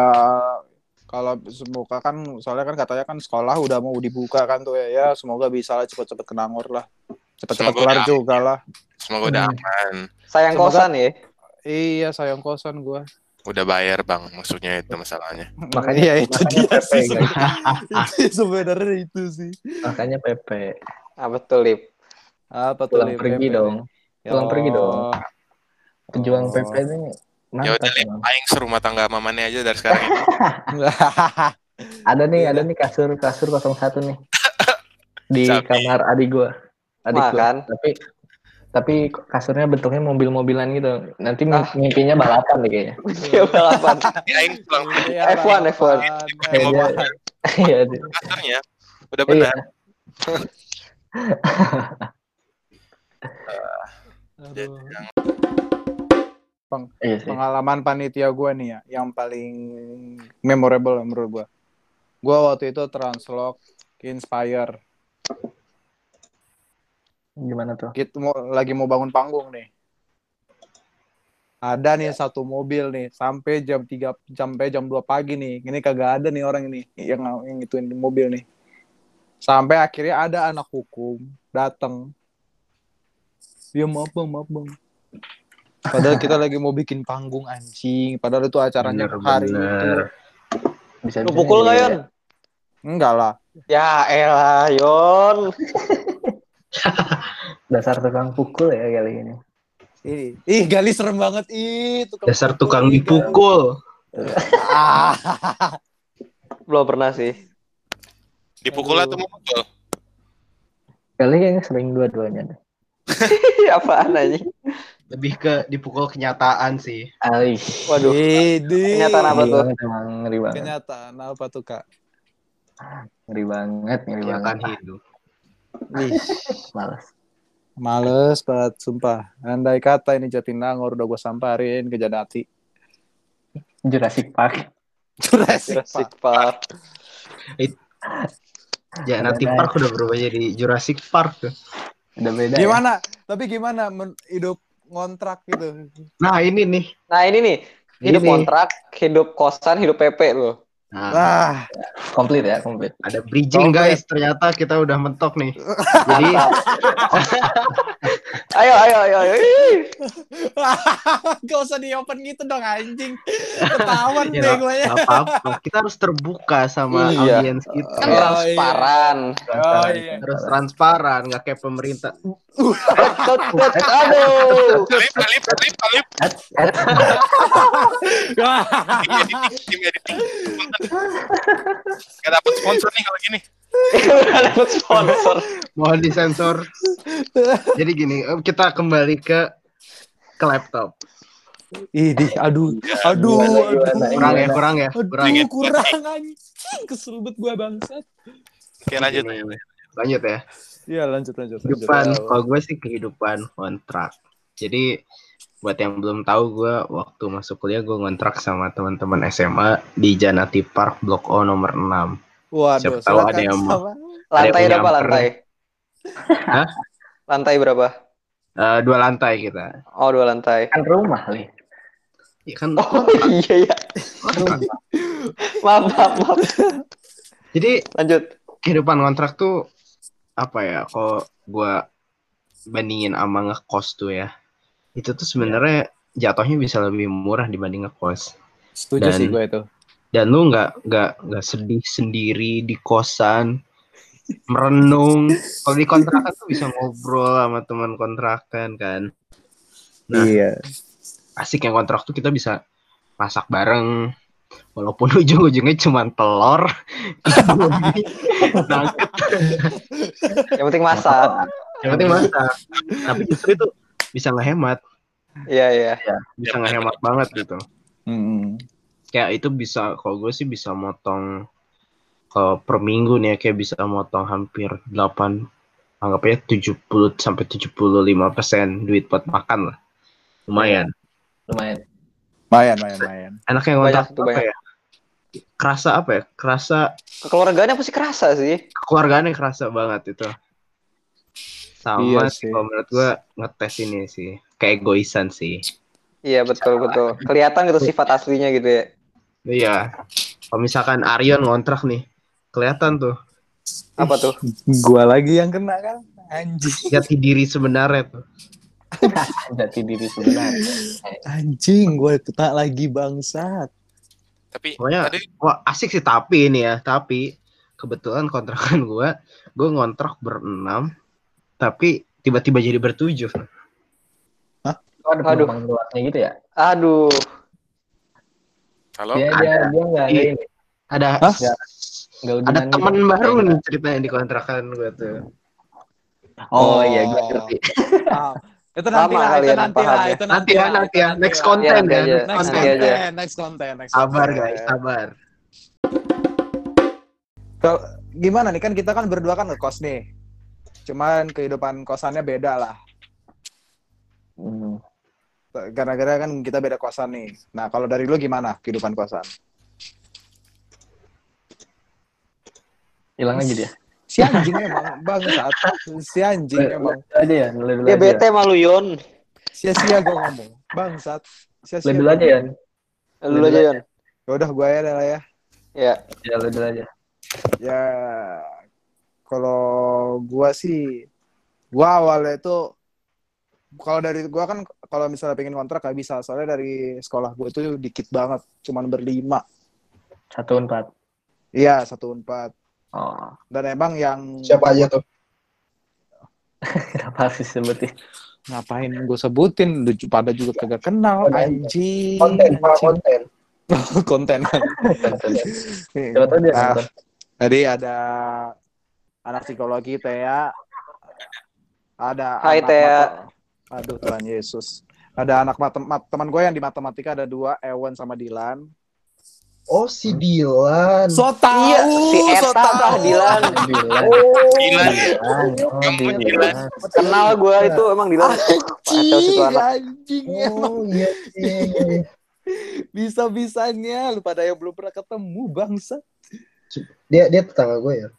kalau semoga kan soalnya kan katanya kan sekolah udah mau dibuka kan tuh ya. Ya semoga bisa lah cepet-cepet ke Nangor lah. Cepet-cepet kelar juga lah. Semoga udah Hmm. aman. Sayang Semoga- kosan ya. Iya sayang kosan gua. Udah bayar bang, maksudnya itu masalahnya. Makanya- Iya itu makanya dia PP, sih. sebenarnya itu sih. makanya PP Ah betul, Lip. Apa tuh pulang pergi dong pulang pergi dong. Oh. pejuang Oh. PP ini Ya udah aing serumah tangga mamane aja dari sekarang. ini. ada nih Iya. ada nih kasur kasur 01 nih di Sabi. kamar adik gua adik gua Makan. tapi tapi kasurnya bentuknya mobil-mobilan gitu nanti Ah. mimpinya balapan deh kayaknya Ya balapan. Ini aing pulang pergi Iya, F1, F1. pakai Iya, mobil iya di- kasarnya. Udah Aduh. iya sih. pengalaman panitia gue nih ya yang paling memorable menurut gue gue waktu itu translog inspire gimana tuh? Kita mau lagi mau bangun panggung nih. Ada nih satu mobil nih sampai jam 3 sampai jam 2 pagi nih. Ini kagak ada nih orang ini yang yang ituin mobil nih. Sampai akhirnya ada anak hukum datang dia maaf bang maaf bang padahal kita lagi mau bikin panggung anjing padahal itu acaranya Bener, hari itu bener. bisa Lu pukul gak, Yon? enggak lah Ya elah, Yon. dasar tukang pukul ya kali ini ih, ih gali serem banget ih tukang Dasar tukang dipukul. ah Belum pernah sih. Dipukul atau mau pukul? kali kayaknya sering dua-duanya deh Apaan aja? Lebih ke dipukul kenyataan sih. Aish. Waduh. Ini Kenyataan apa tuh? banget ngeri banget Kenyataan apa tuh kak? ngeri banget ngeri banget Kenyataan hidup. Wih, malas males banget sumpah. Andai kata ini Jatinangor udah gue samparin ke Janati. Jurassic Park Jurassic Jurassic Park. Park. Ya nanti Park udah berubah jadi Jurassic Park tuh. udah beda ya? Gimana? Tapi gimana men- hidup ngontrak gitu? Nah ini nih. Nah ini nih, hidup Ini. kontrak, hidup kosan, hidup PP loh. Nah, Ah, komplit ya komplit ada bridging Komplit. guys. Ternyata kita udah mentok nih. Jadi Ayo, ayo, ayo, ayo. Gak usah di open gitu dong anjing. Ketahuan Ya, deh gue ya. Gak apa-apa. Kita harus terbuka sama Iya. audiens kita. Kan Oh, iya. transparan. Oh iya. Harus transparan, nggak kayak pemerintah. Aduh. Kalip, kalip, kalip, kalip. Tim editing, tim editing. Gak dapet sponsor nih kalau gini. Udah sponsor. Mohon disensor. Jadi gini, eh, kita kembali ke ke laptop. Idih, aduh, aduh, Gimana, gimana, aduh. Kurang ya, gimana? kurang ya, kurang ya. Aduh, kurang anjing. Kesel banget gue bangsat. Oke lanjut. Gini, Lanjut ya. Iya, lanjut, lanjut. Kehidupan, kalau gue sih kehidupan kontrak. Jadi buat yang belum tahu gue waktu masuk kuliah gue ngontrak sama teman-teman SMA di Janati Park Blok O nomor 6. Waduh, Siapa tahu ada yang mau. sama. Lantai Ada berapa nyamper. lantai? Hah? Lantai berapa? Eh, dua lantai kita. Oh, dua lantai. Kan rumah, Li. Ya kan, Oh iya ya. Maaf, maaf, maaf. jadi Lanjut. kehidupan kontrak tuh apa ya? Kalau gue bandingin sama ngekos tuh ya, itu tuh sebenarnya jatuhnya bisa lebih murah dibanding ngekos. Setuju Dan- sih gue itu. Dan lu nggak nggak nggak sedih sendiri di kosan merenung kalau di kontrakan tuh bisa ngobrol sama teman kontrakan kan Nah. Iya. asik yang kontrak tuh kita bisa masak bareng walaupun ujung-ujungnya cuma telur nugget Yang penting masak. yang penting masak tapi justru itu bisa ngehemat Iya, iya. bisa ngehemat banget gitu Hmm. Kayak itu bisa kalau gue sih bisa motong ke per minggu nih ya kayak bisa motong hampir 8 anggap aja 70 sampai 75 persen duit buat makan lah lumayan Lumayan. Mayan, mayan, mayan. enaknya Banyak ngontrak tuh, apa banyak. ya kerasa apa ya kerasa Kekeluargaannya pasti kerasa sih. keluarganya kerasa banget itu sama Iya sih sih. kalau menurut gue ngetes ini sih kayak egoisan sih Iya, betul, betul. Kelihatan gitu sifat aslinya gitu ya. Iya kalau misalkan Aryon ngontrak nih kelihatan tuh Apa tuh? Gua lagi yang kena kan? Anjing. jati diri sebenarnya tuh Jati diri sebenarnya. Anjing, gue kena lagi bangsat. Tapi Pokoknya tadi wah asik sih tapi ini ya, tapi kebetulan kontrakan gua gua ngontrak berenam tapi tiba-tiba jadi bertujuh. Ada Aduh. luarnya gitu ya? Aduh. Halo. Dia dia dia nggak ada Iya. ini. Ada Hah? Nggak ada udinan gitu. teman baru nih ceritanya di kontrakan gua tuh. Oh, iya gue ngerti. Ah, itu nanti Lama lah, itu ya nanti lah, itu Nanti ya, lah, nanti ya. Next Iya, ya. iya. next Next konten. Nanti aja. konten, next konten, next Sabar guys, sabar. Kalau gimana nih kan kita kan berdua kan ngekos nih. Cuman kehidupan kosannya beda lah. Hmm. Gara-gara kan kita beda kosan nih. Nah, kalau dari lu gimana kehidupan kosan? Hilang aja dia. Si anjing emang bangsat. Si anjing emang aja ya, bete malu Yon. sia-sia gue ngomong. Bangsat. Lu Sia-sia. dulu aja ya. Lu aja Yon. Ya udah gue aja lah ya. Ya. Ya lu dulu aja. Ya kalau gua sih gua awalnya itu kalau dari gua kan kalau misalnya pengen kontrak gak bisa soalnya dari sekolah gua itu dikit banget cuman berlima Satu empat. iya satu empat Oh, dan emang yang Siapa aja tuh? kenapa sih sebutin? ngapain gue sebutin Lu pada juga kagak kenal anjing Konten, konten. konten Siapa tahu dia Nah, nonton. Jadi ada anak psikologi Tea, ada Hai, anak Tea. Aduh Tuhan Yesus. Ada anak matem teman gue yang di matematika ada dua, Ewan sama Dilan. Oh si Dilan. So tahu, Iya, si so Eta tah tahu. Dilan. Dilan. Dilan. Dilan. Oh, Kamu Dilan. Dilan. Kenal gue itu emang Dilan. Tuh Anjing, anjing emang iya iya. bisa-bisanya lu pada yang belum pernah ketemu bangsa. Dia dia tetangga gue ya.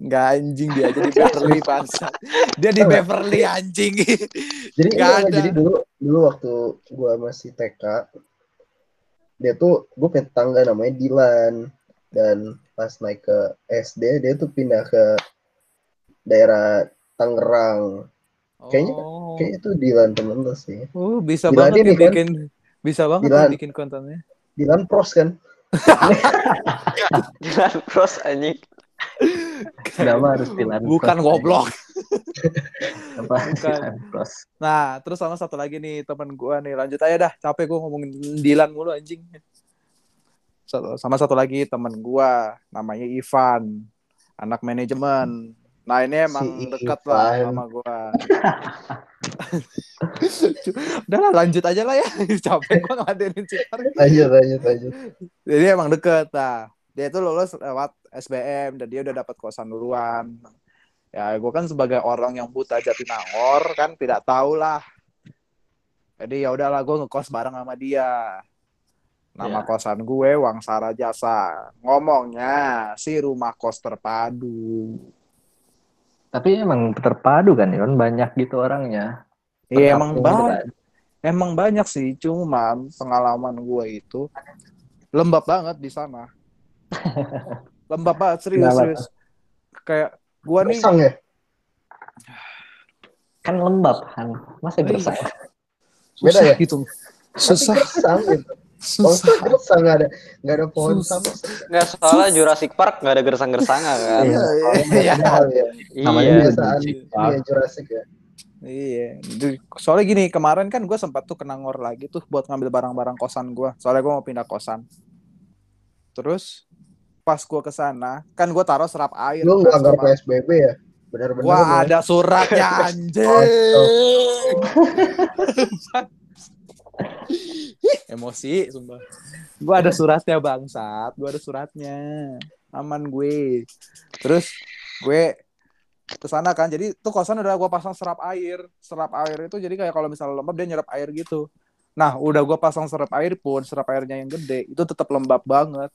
Enggak anjing dia aja di Beverly bangsa. Dia di Beverly anjing. Jadi Nggak enggak, ada. jadi dulu dulu waktu gua masih TK dia tuh gue punya tetangga namanya Dilan dan pas naik ke SD dia tuh pindah ke daerah Tangerang Kayaknya- Oh. Kayaknya itu Dilan temen lo sih. Oh, bisa Dilan banget ya kan? bikin bisa banget Dilan. ya bikin kontennya. Dilan pros kan? Jalan pros anjing. Kenapa harus bilang Bukan pros? goblok. Apa? Bukan. Pros. Nah, terus sama satu lagi nih teman gua nih. Lanjut aja dah. Capek gua ngomongin Dilan mulu anjing. Satu- Sama satu lagi teman gua namanya Ivan, anak manajemen. Nah, ini emang Si dekat lah sama gua. Udah lah, lanjut aja lah ya. Capek gua ngeladenin si Ivan. Lanjut, lanjut, lanjut. Jadi emang deket nah. Dia itu lulus lewat SBM dan dia udah dapat kosan duluan. Ya, gue kan sebagai orang yang buta Jatinangor kan tidak tahu lah. Jadi ya udahlah gue ngekos bareng sama dia. Nama Ya. kosan gue Wangsara Jasa. Ngomongnya si rumah kos terpadu. Tapi emang terpadu kan, Yon? Banyak gitu orangnya. Iya emang banyak, emang banyak sih. Cuman pengalaman gue itu lembab banget di sana. lembab banget serius Kenapa? serius. Kayak gue nih Gersang ya? Kan lembab kan. Masa gersang? Beda susah ya? gitu. Susah, gersang gitu. susah. Bangsa gersang nggak ada nggak ada pohon Susah. sama. Nggak soalnya Jurassic Park nggak ada gersang-gersanga kan. Iya. Iya. Mahal ya. Namanya Iya. Kebiasaan Jurassic ya, ya. Iya. Soalnya gini, kemarin kan gue sempat tuh kena ngor lagi tuh buat ngambil barang-barang kosan gue. Soalnya gue mau pindah kosan. Terus pas gue ke sana, kan gue taruh serap air. Lu nggak sama- PSBB ya? Benar-benar. Gua ya. ada suratnya anjing. Emosi, sumpah. Gua ada suratnya bangsat, gua ada suratnya. Aman gue. Terus gue ke sana kan. Jadi tuh kosan udah gua pasang serap air. Serap air itu jadi kayak kalau misalnya lembab dia nyerap air gitu. Nah, udah gua pasang serap air pun, serap airnya yang gede, itu tetap lembab banget.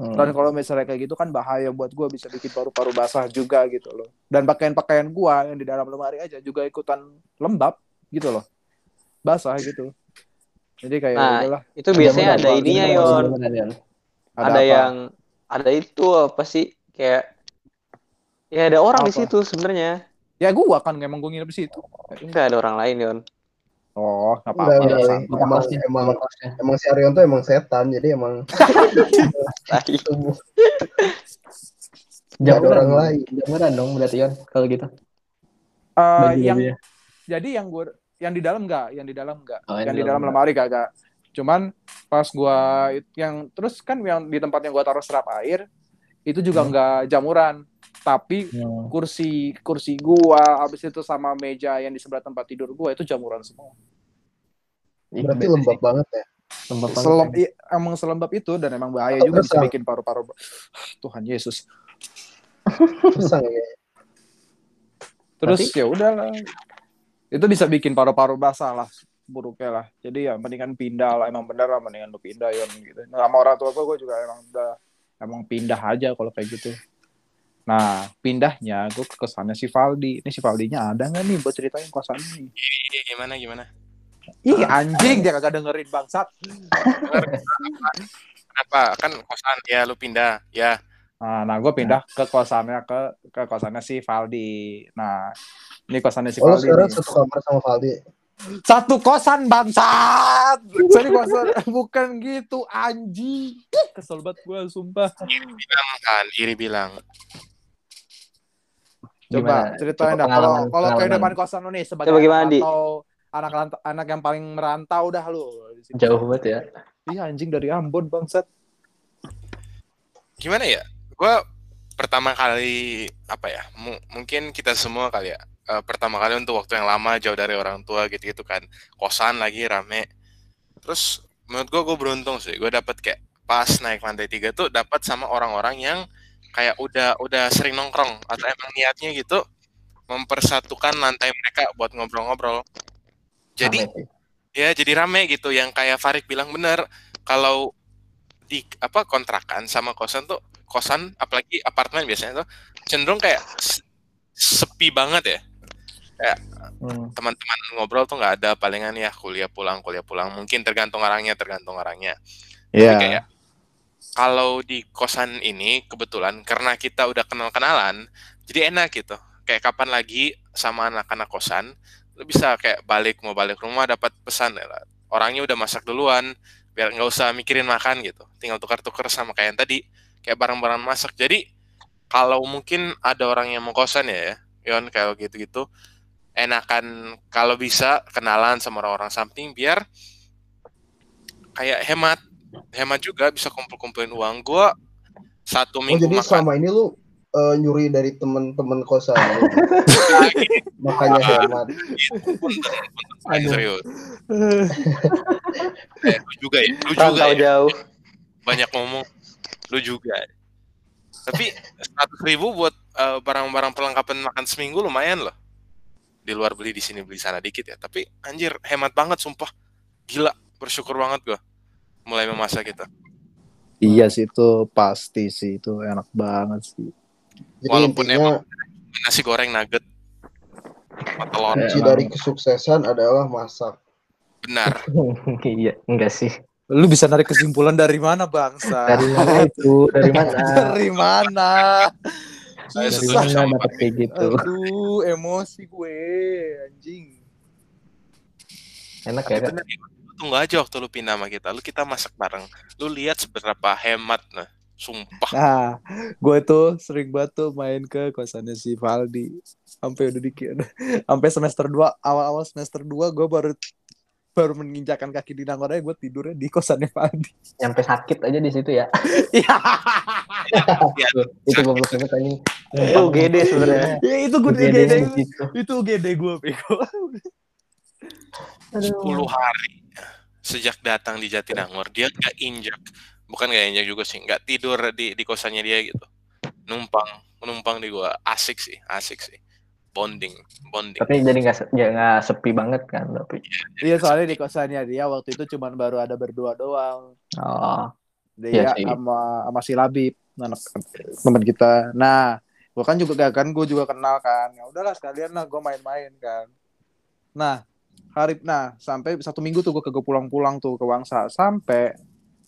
Hmm. Dan kalau misalnya kayak gitu kan bahaya buat gue bisa bikin paru-paru basah juga gitu loh. Dan pakaian-pakaian gue yang di dalam lemari aja juga ikutan lembab gitu loh. Basah gitu. Jadi kayak Nah, udahlah, Itu biasanya Bener-bener, ada ininya Yon. Ada, apa? yang ada itu apa sih kayak ya ada orang di Apa? situ sebenarnya. Ya gue kan emang gue nginep di situ. Enggak ada orang lain Yon. Oh, nggak Enggak, apa-apa. Emang emang emang si Arion tuh emang setan, jadi emang tubuh nggak ada Jamuran, orang lain. jamuran dong berarti Yon kalau gitu. Eh, Baju-bajunya. yang jadi yang gue yang di dalam enggak, yang di dalam enggak. Oh, yang di dalam lemari kagak. Cuman pas gua yang terus kan yang di tempat yang gua taruh serap air itu juga Hmm. enggak jamuran, tapi Hmm. kursi kursi gua habis itu sama meja yang di sebelah tempat tidur gua itu jamuran semua. Ih, Berarti beda lembab sih. banget ya. Lembab. Selem, i- emang selembab itu dan emang bahaya Atau juga bisa bikin paru-paru. Tuhan Yesus. Gersang ya. Terus ya udahlah. Itu bisa bikin paru-paru basah lah buruknya lah. Jadi ya mendingan pindah lah. Emang bener lah mendingan lu pindah ya gitu. Nah, sama orang tua gue juga emang udah emang pindah aja kalau kayak gitu. Nah, pindahnya gue ke kosannya si Valdi. Ini si Valdinya ada nggak nih buat ceritain kosannya nih? Iya, gimana gimana? Ih, anjing dia kagak dengerin bangsat. Kenapa? Kan kosan ya lu pindah. Ya. Nah, nah gue pindah ke kosannya ke ke kosannya si Valdi. Nah, ini kosannya si Oh, Valdi. sekarang satu kamar sama Valdi. Satu kosan bangsat. Sorry kosan bukan gitu anjing. Kesel banget gue sumpah. Bilang kan, iri bilang. Coba Gimana? ceritain dah kalau kalau kehidupan kosan lu nih sebagai Coba gimana, atau anak anak yang paling merantau dah lu. Jauh banget ya. Iya anjing dari Ambon bangsat. Gimana ya? Gua pertama kali apa ya? mu- mungkin kita semua kali ya. eh, pertama kali untuk waktu yang lama jauh dari orang tua gitu-gitu kan. Kosan lagi rame. Terus menurut gua gue beruntung sih. Gue dapet kayak pas naik lantai tiga tuh dapat sama orang-orang yang kayak udah udah sering nongkrong atau emang niatnya gitu mempersatukan lantai mereka buat ngobrol-ngobrol. Jadi Rame ya jadi rame gitu yang kayak Farid bilang bener kalau di apa kontrakan sama kosan tuh kosan apalagi apartemen biasanya tuh cenderung kayak sepi banget ya Hmm. teman-teman ngobrol tuh nggak ada palingan ya kuliah pulang kuliah pulang mungkin tergantung orangnya tergantung orangnya Iya. Tapi kayak kalau di kosan ini kebetulan karena kita udah kenal-kenalan, jadi enak gitu. Kayak kapan lagi sama anak-anak kosan lu bisa kayak balik mau balik rumah dapat pesan ya orangnya udah masak duluan biar nggak usah mikirin makan gitu. Tinggal tukar-tukar sama kayak yang tadi kayak barang-barang masak. Jadi kalau mungkin ada orang yang mau kosan ya Yon kayak gitu-gitu enakan kalau bisa kenalan sama orang-orang samping biar kayak hemat hemat juga bisa kumpul-kumpulin uang. Gua satu Oh minggu jadi makan. selama ini lu eh, nyuri dari temen-temen kosan makanya hemat. Bang, Aduh. serius. Eh, lu juga ya lu juga ya. jauh. banyak ngomong lu juga. Tapi seratus ribu buat eh, barang-barang perlengkapan makan seminggu lumayan loh. Di luar beli di sini beli sana dikit ya. Tapi anjir hemat banget sumpah. Gila bersyukur banget gua mulai memasak kita Iya sih itu pasti sih itu enak banget sih. Jadi Walaupun intinya nasi goreng nugget telur kunci dari kesuksesan adalah masak. benar iya, enggak sih. Lu bisa narik kesimpulan dari mana bangsa? Dari mana itu? Dari mana? Dari mana? Saya Dari setuju mana sama dapat kayak gitu? Aduh, emosi gue anjing. Enak Tapi ya, Kak? Tunggu aja waktu lu pindah sama kita lu kita masak bareng lu lihat seberapa hemat nah sumpah Nah, gue tuh sering banget tuh main ke kosannya si Valdi. Sampai udah dikit. Sampai semester 2, awal-awal semester 2 gue baru baru menginjakan kaki di Nangor gue tidurnya di kosannya Valdi. Nyampe sakit aja di situ ya. Iya. Itu goblok banget anjing. Itu UGD sebenarnya. Ya itu gue situ. itu gede gue bego. 10 hari sejak datang di Jatinangor dia nggak injak bukan nggak injak juga sih nggak tidur di di kosannya dia gitu numpang numpang di gua asik sih asik sih bonding bonding Tapi jadi nggak ya nggak sepi banget kan tapi. Iya soalnya di kosannya dia waktu itu cuman baru ada berdua doang. Oh, Dia Iya sih. sama sama si Labib, anak teman kita. Nah, gua kan juga kan gue juga kenal kan. Ya udahlah sekalian lah gue main-main kan. Nah, hari nah sampai satu minggu tuh gue kagak pulang-pulang tuh ke Wangsa sampai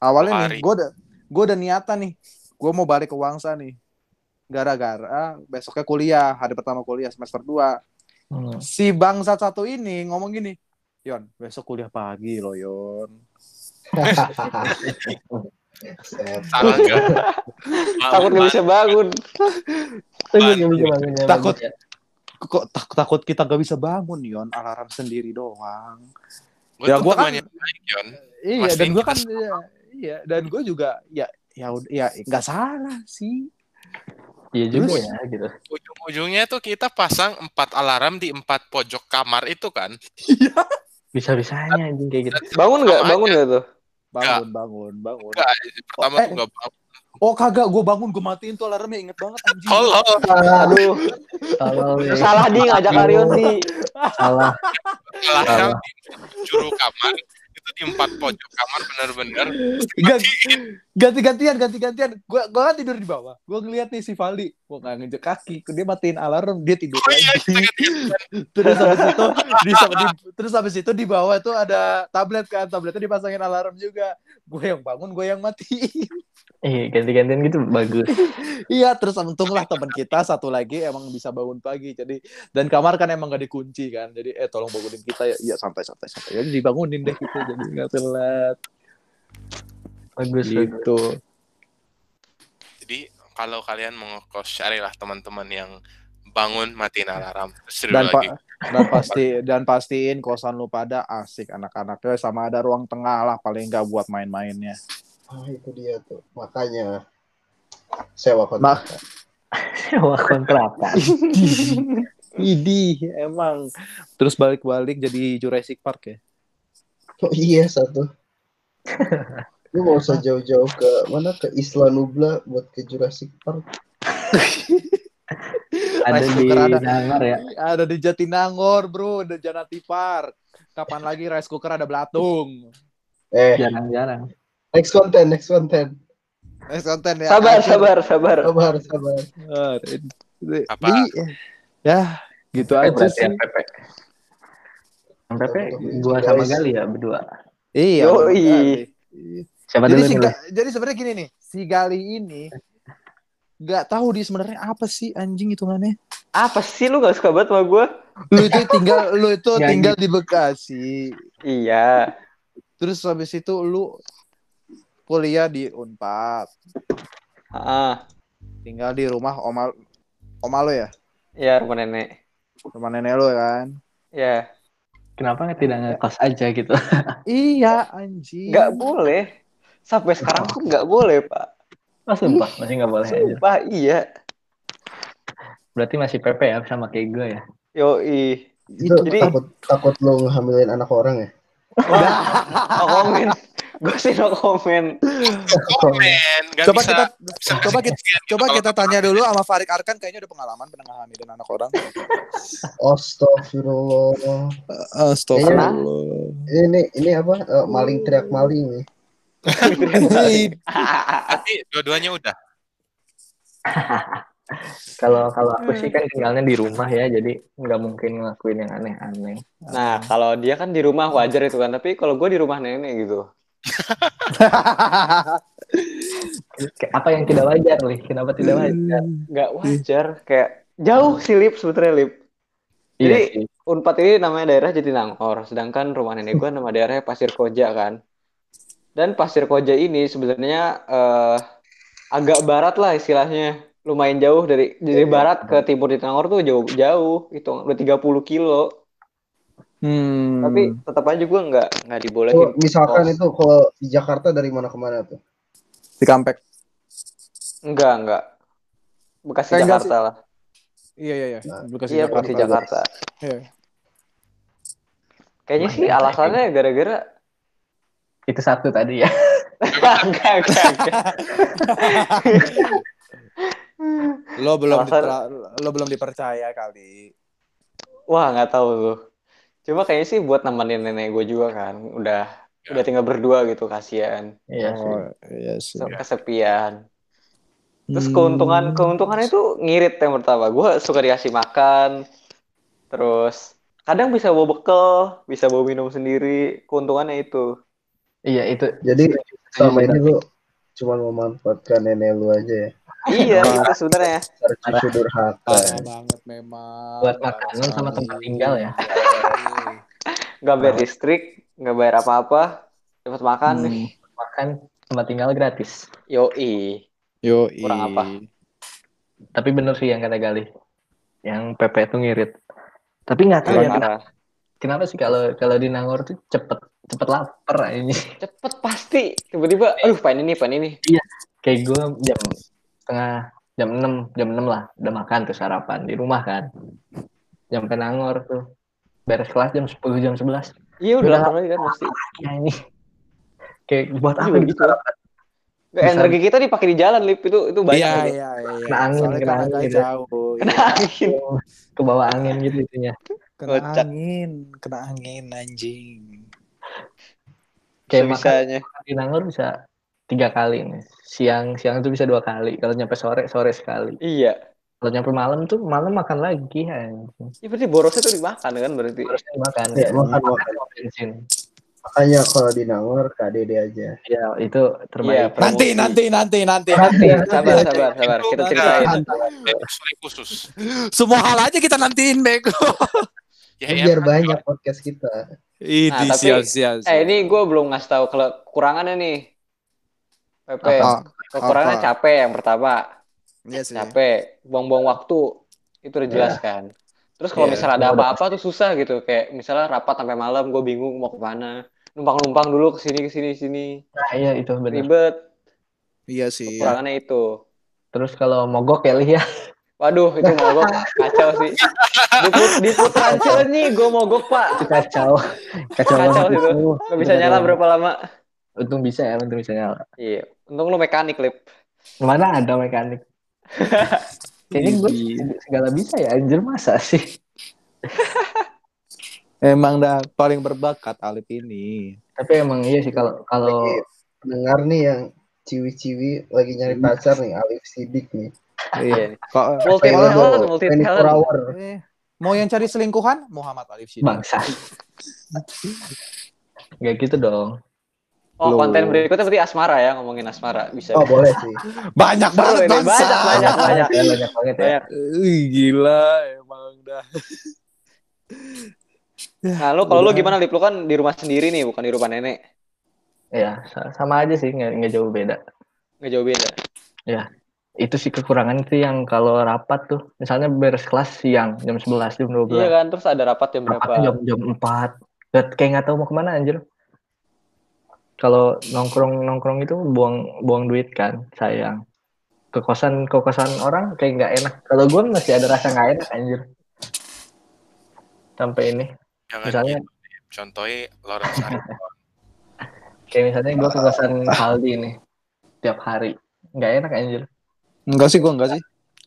awalnya hari. nih gue udah gue udah niatan nih gue mau balik ke Wangsa nih gara-gara besoknya kuliah hari pertama kuliah semester 2 hmm. si bangsat satu ini ngomong gini Yon besok kuliah pagi loh Yon salah Takut nggak bisa bangun. Takut nggak bisa bangun ya, Takut. Kok tak- takut kita gak bisa bangun Yon alarm sendiri doang Gua Ya, gua kan- Yon. iya Mastiin dan gue kan iya, iya dan gue juga ya ya ud- ya nggak salah sih Iya juga Terus? ya gitu. ujung-ujungnya tuh kita pasang empat alarm di empat pojok kamar itu kan Bisa-bisanya anjing kayak gitu. Bangun nggak? Bangun nggak tuh? bangun bangun bangun Enggak, pertama eh. tuh nggak bangun oh kagak. Gue bangun gue matiin tuh alarmnya. Inget banget anjing. Aduh, Salah, ya. salah di. Ngajak Arion di. salah. di juru kamar. Itu di empat pojok kamar benar-benar. Gan- ganti-gantian ganti-gantian. Gue gue kan tidur di bawah. Gue ngeliat nih si Valdi gue nggak ngejek kaki. Dia matiin alarm dia tidur Oh iya, lagi. terus habis itu di, di- terus habis itu di bawah tuh ada tablet kan. Tabletnya dipasangin alarm juga. Gue yang bangun gue yang matiin. Iya, ganti-gantian gitu bagus. iya terus untunglah teman kita satu lagi emang bisa bangun pagi. Jadi dan kamar kan emang gak dikunci kan. Jadi eh tolong bangunin kita ya. Iya santai santai santai. Jadi dibangunin deh gitu jadi nggak telat Bagus. bagus. gitu Jadi kalau kalian mau ngekos carilah teman-teman yang bangun matiin alarm dan lagi. pa- dan pasti dan pastiin kosan lu pada asik anak-anaknya sama ada ruang tengah lah paling nggak buat main-mainnya Ah, itu dia tuh. Makanya sewa kontrakan. Sewa kontrakan. Idih emang terus balik-balik jadi Jurassic Park ya Oh iya satu. Lu mau usah jauh-jauh ke mana ke Isla Nubla buat ke Jurassic Park. ada Rice di ada. Nangor ya. ada di Jatinangor bro ada Janati Park kapan lagi rice cooker ada belatung Eh, Jarang-jarang. next konten, next konten. Next konten ya Sabar, Hancur. sabar, sabar. Sabar, sabar. Apa? jadi ya gitu Eh, aja sih MPP. MPP gua sama Gali ya berdua. iya Yoi. berarti. Siapa jadi dulu si nih? Jadi sebenarnya gini nih si Gali ini nggak tahu dia sebenarnya apa sih anjing hitungannya Apa sih lu gak suka banget sama gue? Lu itu tinggal lu itu Nggak tinggal di Bekasi. Iya. Terus habis itu lu kuliah di Unpad. Ah, Tinggal di rumah oma oma lu ya? ya rumah nenek. Rumah nenek lu kan? Ya. Kenapa nggak tidak ngekos aja gitu? Iya, anjing. Nggak boleh. Sampai sekarang pun nggak boleh, Pak. Oh, sumpah, masih nggak boleh aja. Sumpah, iya. Berarti masih PP ya sama kayak gue ya. Yoi. Itu Jadi- takut takut lo ngehamilin anak orang ya? Wah, no komen. Gue sih no komen. Komen, Coba bisa. kita bisa coba kita gitu coba kita tanya dulu sama Farid Arkan kayaknya udah pengalaman pernah ngehamilin anak orang. Astagfirullah. Astagfirullah. Ini ini apa? Eh, maling teriak maling nih. Tapi dua-duanya udah. Kalau kalau aku sih kan tinggalnya di rumah ya, jadi nggak mungkin ngelakuin yang aneh-aneh. Nah, kalau dia kan di rumah wajar itu kan. Tapi kalau gue di rumah nenek gitu. Apa yang tidak wajar, Lih? Kenapa tidak wajar? Nggak wajar. Kayak jauh sih, Lip, sebetulnya, Lip. Iya Jadi, sih. Unpad ini namanya daerah Jatinangor. Sedangkan rumah nenek gue nama daerahnya Pasir Koja kan. Dan Pasir Koja ini sebenarnya eh, agak barat lah istilahnya. Lumayan jauh dari dari barat ke timur Jatinangor tuh jauh-jauh. Itu udah 30 kilo. Hmm. Tapi tetap aja gue nggak nggak dibolehin. misalkan kos. itu kalau di Jakarta dari mana ke mana tuh? di Kampek. Enggak, enggak. Bekasi Kayak Jakarta lah. Iya iya iya. Bekasi Iya, Jakarta. Bekasi Jakarta. Iya. Kayaknya sih alasannya gara-gara Itu satu tadi ya. enggak, enggak, enggak. Lo belum lo belum dipercaya kali. Wah, nggak tahu tuh. Cuma kayaknya sih buat nemenin nenek gue juga kan. Udah udah tinggal berdua gitu, kasihan. Iya. Oh, iya sih. So, kesepian. Terus Hmm. keuntungan keuntungannya itu ngirit yang pertama. Gue suka dikasih makan. Terus kadang bisa bawa bekal, bisa bawa minum sendiri. Keuntungannya itu. Iya itu. Jadi selama ini lu cuma memanfaatkan nenek lu aja ya. Iya, itu sebenarnya. Cucu durhaka. Banget memang. Buat makanan sama tempat tinggal ya. Nggak bayar listrik, nggak bayar apa-apa. Dapat makan Hmm. nih. Makan tempat tinggal gratis. Yoi. Yo, Kurang apa? Tapi bener sih yang kata Gali. Yang PP itu ngirit. Tapi nggak tahu ya kenapa, kenapa sih kalau kalau di Nangor tuh cepet cepet lapar ini. Cepet pasti. Tiba-tiba, aduh pengen ini, pengen ini. Kayak gue jam setengah jam 6 jam 6 lah udah makan tuh sarapan di rumah kan. Jam ke Nangor tuh beres kelas jam 10 jam 11 Iya udah Udah. lapar lagi kan pasti. ya ini kayak buat Iya, apa begitu. gitu Nggak, energi kita dipakai di jalan lip itu itu banyak. Iya, gitu. iya, iya. Kena angin, Soalnya kena kan angin gitu. jauh. Kena angin. ke bawah angin gitu itunya Kena Kocak. angin, kena angin anjing. Kayak makan Sebisanya. di Nangor bisa tiga kali nih siang siang itu bisa dua kali kalau nyampe sore sore sekali Iya. kalau nyampe malam tuh malam makan lagi anjing Ya berarti borosnya tuh dimakan kan berarti. harusnya makan Ya, ya, makan, makan bensin Makanya kalau di Nangor KDD aja. ya itu Iya, terbaik promosi. Nanti, nanti, nanti, nanti. Nanti, Sabar, sabar, sabar. Kita ceritain. Khusus. Semua hal aja kita nantiin, Beko. Ya, Kan ya, biar banyak podcast kita. Ini Nah, tapi- siap, siap, siap. Eh ini gue belum ngasih tahu kalau kekurangannya nih. Pepe. Apa? Kekurangannya Apa? capek yang pertama. Iya sih. Capek, buang-buang waktu. Itu udah jelas kan. Terus kalau Iya, misalnya ada apa-apa tuh susah gitu. Kayak misalnya rapat sampai malam, gue bingung mau ke mana. Numpang-numpang dulu ke sini ke sini sini. nah iya itu benar Ribet. Iya sih. Kekurangannya itu. terus kalau mogok ya Lih ya Waduh, itu mogok kacau sih. Di, put, di putaran nih, gue mogok pak. itu kacau kacau, Kacau banget itu. Gak bisa nyala berapa lama. untung bisa ya untung bisa nyala Iya, untung lu mekanik lip. mana ada mekanik kayaknya gue segala bisa ya anjir masa sih Emang dah paling berbakat Alip ini. tapi emang iya sih kalau kalau dengar nih yang ciwi-ciwi lagi nyari pacar nih Alif Sidik nih. Iya. Kok Multi talent, multi 24 talent. eh, mau yang cari selingkuhan Muhammad Alif Syidiki. bangsa Gak gitu dong Oh, Loh. konten berikutnya berarti asmara ya, ngomongin asmara. Bisa. Oh boleh sih. Banyak banget bangsa. banyak, banyak, banyak ya banyak banget ya Banyak. Gila emang dah. Nah, lu kalau lu gimana Lip? Lu kan di rumah sendiri nih, bukan di rumah nenek. Ya, sa- sama aja sih, nggak nggak jauh beda. Nggak jauh beda. Itu sih kekurangan itu yang kalau rapat tuh, misalnya beres kelas siang jam 11, jam 12. Iya kan, terus ada rapat jam berapa? jam jam 4. Gak, kayak nggak tahu mau ke mana anjir. Kalau nongkrong nongkrong itu buang buang duit kan, sayang. Ke kosan ke kosan orang kayak nggak enak. Kalau gue masih ada rasa nggak enak anjir. Sampai ini, Jangan misalnya gitu. Contohnya Lawrence kayak misalnya gue ke kosan Aldi nih tiap hari, nggak enak anjir. Enggak sih, gua enggak sih.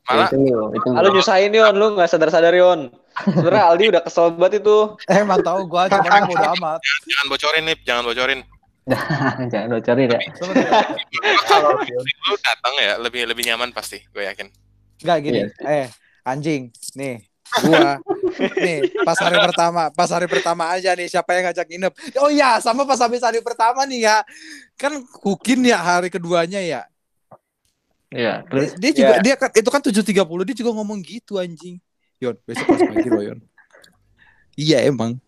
Malah itu itu. Ah, lu nyusahin Yon, lu nggak sadar-sadar Yon. Sebenernya Aldi udah kesel banget itu. Eh, emang tahu gua cuma bodo amat. jangan bocorin nih, jangan bocorin. Jangan bocorin ya. Kalau lu datang ya lebih lebih nyaman pasti, gue yakin. Enggak gini. Iya Eh, anjing. Nih, gua nih pas hari pertama, pas hari pertama aja nih siapa yang ngajak nginep. Oh iya, sama pas habis hari pertama nih ya. Kan kukin ya hari keduanya ya. Iya, terus Dia juga Ya. dia kan itu kan 7.30 dia juga ngomong gitu anjing. Yon, besok pas pagi loh Yon. Iya emang.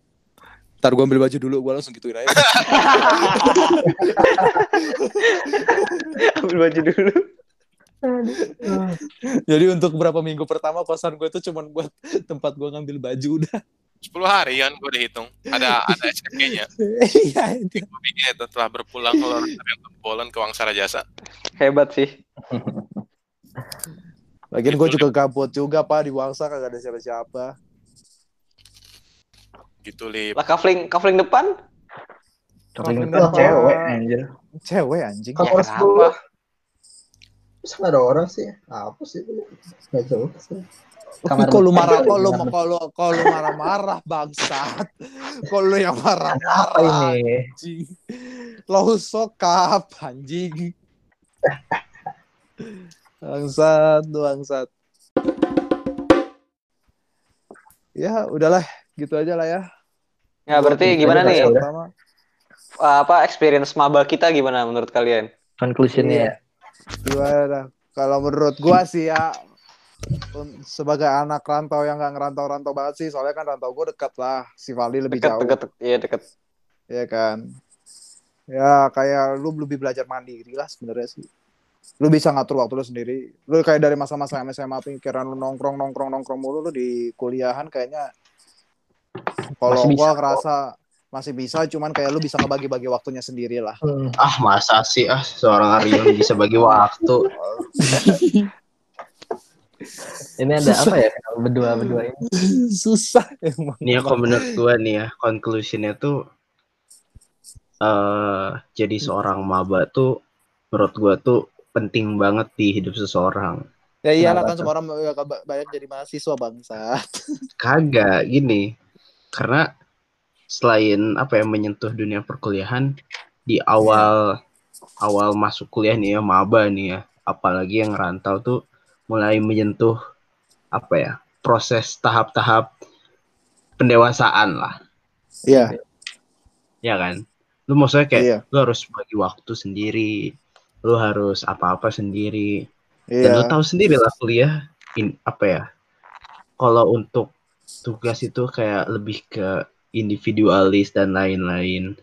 Ntar gua ambil baju dulu, gua langsung gituin aja. Ambil baju dulu. Jadi untuk berapa minggu pertama kosan gue itu cuma buat tempat gua ngambil baju udah. 10 hari kan gue udah hitung. Ada ada SKP-nya. Iya, itu. Gue bikin itu telah berpulang ke Arifon Poland ke Wangsara Jasa. Hebat sih. Lagian gue juga gabut juga pak di Wangsa kagak ada siapa-siapa. Gitu lip. Lah kafling kafling depan? Kafling depan. cewek anjir. Cewek anjing. Kan Ya. Terus nggak ada orang sih. Apa sih itu? Nggak jauh sih. Kamar Kalau lu marah, kalau kalau kalau marah-marah bangsat. Kalau yang Apa marah-marah ini? anjing. Lo sokap anjing. Bangsat, bangsat. Ya, udahlah, gitu aja lah ya. Ya berarti gimana nih? Pertama, Apa experience maba kita gimana menurut kalian? Conclusionnya ya. Gimana? Kalau menurut gua sih ya sebagai anak rantau yang nggak ngerantau-rantau banget sih, soalnya kan rantau gua dekat lah, si Valdi lebih Deket, jauh, deket, iya deket. ya kan? Ya kayak lu lebih belajar mandiri lah sebenarnya sih. Lu bisa ngatur waktu lu sendiri. Lu kayak dari masa-masa SMA pikiran lu nongkrong nongkrong nongkrong mulu lu di kuliahan kayaknya kalau gua kok. ngerasa masih bisa, cuman kayak lu bisa ngebagi-bagi waktunya sendiri lah. Hmm. Ah masa sih ah seorang Aryon bisa bagi waktu. Ini ada apa ya berdua berdua ini? Susah emang. Nih ya kalau menurut gue nih ya conclusionnya tuh eh jadi seorang maba tuh menurut gue tuh penting banget di hidup seseorang. Ya iyalah Kenapa kan semua orang ba- banyak jadi mahasiswa bangsa. Kagak gini. Karena selain apa ya menyentuh dunia perkuliahan di awal awal masuk kuliah nih ya maba nih ya, apalagi yang rantau tuh mulai menyentuh apa ya proses tahap-tahap pendewasaan lah, Iya, ya kan? Lu maksudnya kayak iya, lu harus bagi waktu sendiri, lu harus apa-apa sendiri, dan lu iya. tahu sendiri lah kuliah in, apa ya kalau untuk tugas itu kayak lebih ke individualis dan lain-lain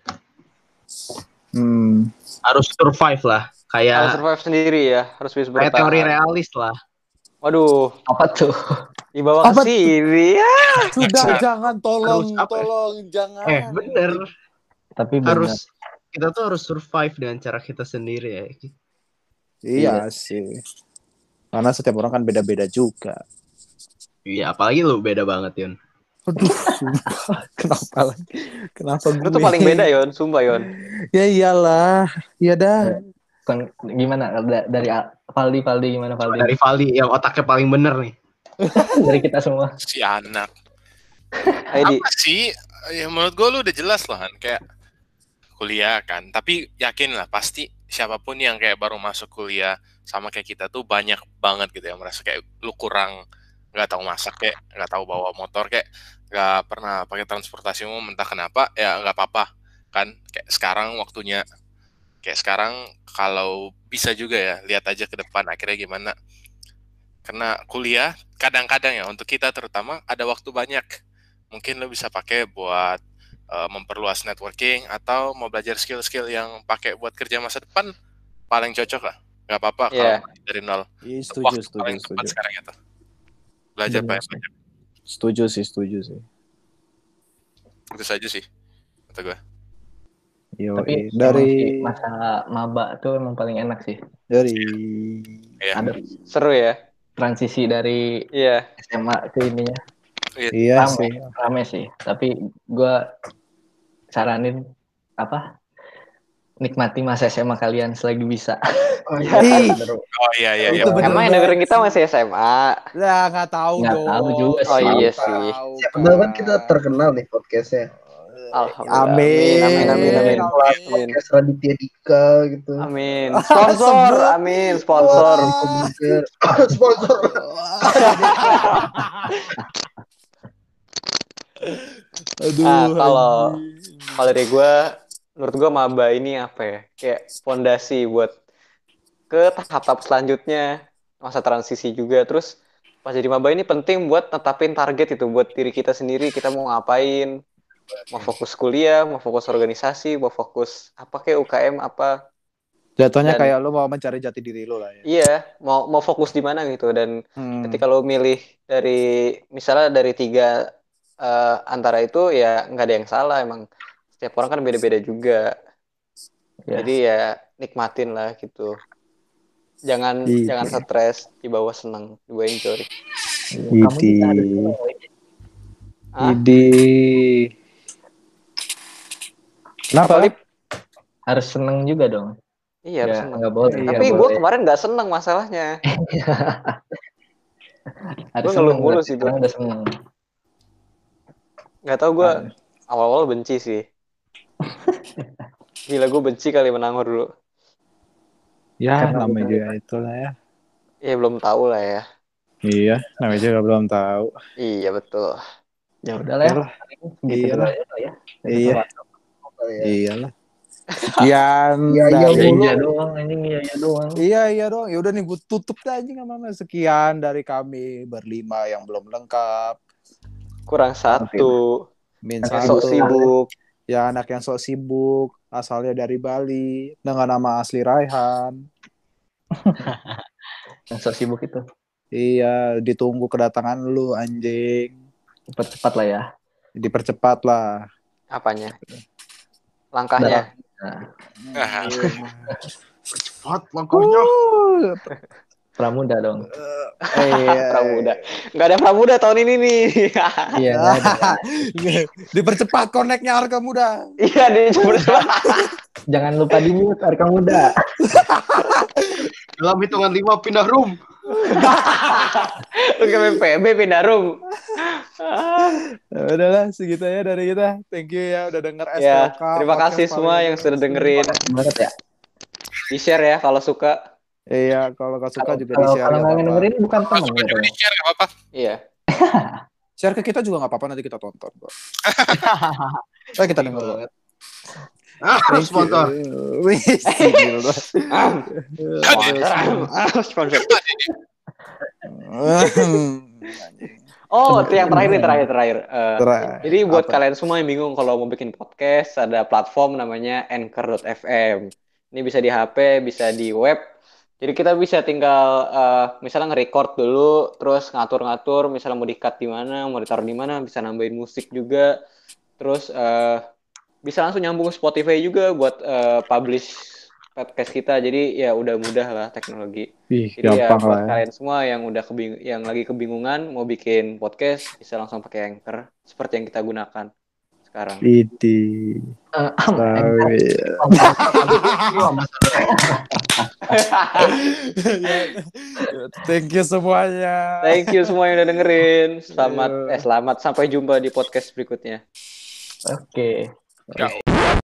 Hmm. harus survive lah Harus kayak survive sendiri ya, harus bisa kayak teori bertahan. realis lah Waduh, Apa tuh? dibawa Apa ke sini ya. Sudah jangan tolong, Harus apa tolong jangan. eh bener Tapi benar. harus kita tuh harus survive dengan cara kita sendiri ya Iya sih. Karena setiap orang kan beda-beda juga. iya apalagi lu beda banget Yun Aduh, sumpah. Kenapa lagi? Kenapa gue? Lu tuh paling beda Yon, sumpah Yon. Ya iyalah. Iya dah. Kon- gimana Da- dari Valdi Valdi gimana Valdi? dari Valdi yang otaknya paling bener nih Dari kita semua. Si anak. Apa sih? Ya menurut gue lu udah jelas lah kan kayak kuliah kan. Tapi yakin lah pasti siapa pun yang kayak baru masuk kuliah sama kayak kita tuh banyak banget gitu yang merasa kayak lu kurang nggak tahu masak kayak nggak tahu bawa motor kayak nggak pernah pakai transportasi umum entah kenapa ya nggak apa-apa kan. Kayak sekarang waktunya kayak sekarang kalau bisa juga ya lihat aja ke depan akhirnya gimana. Karena kuliah kadang-kadang ya untuk kita terutama ada waktu banyak. Mungkin lo bisa pakai buat eh, memperluas networking atau mau belajar skill-skill yang pakai buat kerja masa depan paling cocok lah nggak apa-apa kalau Iya. dari nol Iya, setuju, waktu setuju, paling setuju. tepat sekarang itu belajar Benar banyak. Setuju sih, setuju sih. itu saja sih kata gue Yo, Tapi dari emang sih masa maba tuh emang paling enak sih. dari Iya. Ada Seru ya. transisi dari Iya. SMA ke ininya iya rame, sih. rame sih. Tapi gua saranin apa? Nikmati masa SMA kalian selagi bisa. Oh iya iya iya Itu bener Emang yang dengerin kita masih SMA. lah nggak tahu Nggak dong. tahu juga Oh sih. iya sih. tahu, Padahal kan kita terkenal nih podcastnya. Alhamdulillah. Amin. Amin, amin, amin. Amin. Amin. Podcast Raditya Dika gitu. Amin. Sponsor, amin. Sponsor. Sponsor. Aduh. Ah, kalau-. Kalau dari gue, menurut gue maba ini apa ya? Kayak fondasi buat ke tahap-tahap selanjutnya masa transisi juga. Terus pas jadi maba ini penting buat tetapin target itu buat diri kita sendiri. Kita mau ngapain? Mau fokus kuliah, mau fokus organisasi, mau fokus apa kayak UKM apa? Jatuhnya Dan- kayak lu mau mencari jati diri lu lah ya. Iya, mau mau fokus di mana gitu dan Hmm. ketika lo milih dari misalnya dari tiga eh, antara itu ya nggak ada yang salah emang setiap orang kan beda-beda juga Ya. jadi ya nikmatin lah gitu jangan Iya. jangan stres dibawa seneng dibawa enjoy Kamu juga harus Idi. Idi. Kenapa? Apa, Lip? harus seneng juga dong. iya harus Ya, seneng nggak boleh. Iya, tapi gue kemarin nggak seneng masalahnya harus gua ngeluh seneng, mulu sih, sekarang udah seneng. Nggak tahu gue Ah. awal-awal benci sih gila gue benci kali menangor dulu Ya, Karena namanya juga itulah ya. ya belum tahu lah ya Iya, namanya juga belum tahu. iya betul Ya udah lah ya. Gitu Iya lah. ya. Iya. Ya. Iyalah. Iya, iya, Iya iya doang anjing iya iya doang. Iya iya dong. Ya udah nih gue tutup dah anjing sama. Sekian dari kami berlima yang belum lengkap. Kurang satu Min satu. sibuk Ya anak yang sok sibuk. Asalnya dari Bali. Dengan nama asli Raihan. Yang sok sibuk itu. Iya, ditunggu kedatangan lu anjing. Cepat-cepat lah ya. Dipercepat lah. apanya langkahnya Nah, Ah, Cepat langkahnya. Uh, pramuda dong. iya. pramuda nggak ada pramuda tahun ini nih Iya ada. Dipercepat koneknya harga muda. iya cuma Jangan lupa di mute Arka Muda. Dalam hitungan lima pindah room. lu ke PB pindah room Ya udahlah segitu ya dari kita. Thank you ya udah denger ya terima kasih semua yang sudah dengerin Banget ya. di share ya kalau suka Iya, kalau gak suka Kalau juga kalau di-share. kalau nggak nggak apa-apa. dengerin bukan Kalau teman suka gitu. juga di share nggak apa-apa. iya Share ke kita juga nggak apa-apa nanti kita tonton kok. Eh kita denger banget. Ah, sponsor. Wih, gila. sponsor oh itu yang terakhir nih terakhir terakhir Eh, Terakhir. Jadi buat Apa? kalian semua yang bingung kalau mau bikin podcast, ada platform namanya Anchor.fm. Ini bisa di HP, bisa di web. Jadi kita bisa tinggal eh, misalnya nge-record dulu, terus ngatur-ngatur, misalnya mau di-cut di mana, mau ditaruh di mana, bisa nambahin musik juga. Terus eh, bisa langsung nyambung ke Spotify juga buat eh, publish podcast kita. Jadi ya udah mudah lah teknologi. Ih, Jadi ya buat ya. kalian semua yang udah kebing yang lagi kebingungan mau bikin podcast bisa langsung pakai Anchor seperti yang kita gunakan sekarang. Idi. Eh, ya. Thank you semuanya. Thank you semua yang udah dengerin. Selamat eh selamat sampai jumpa di podcast berikutnya. Oke. Ciao.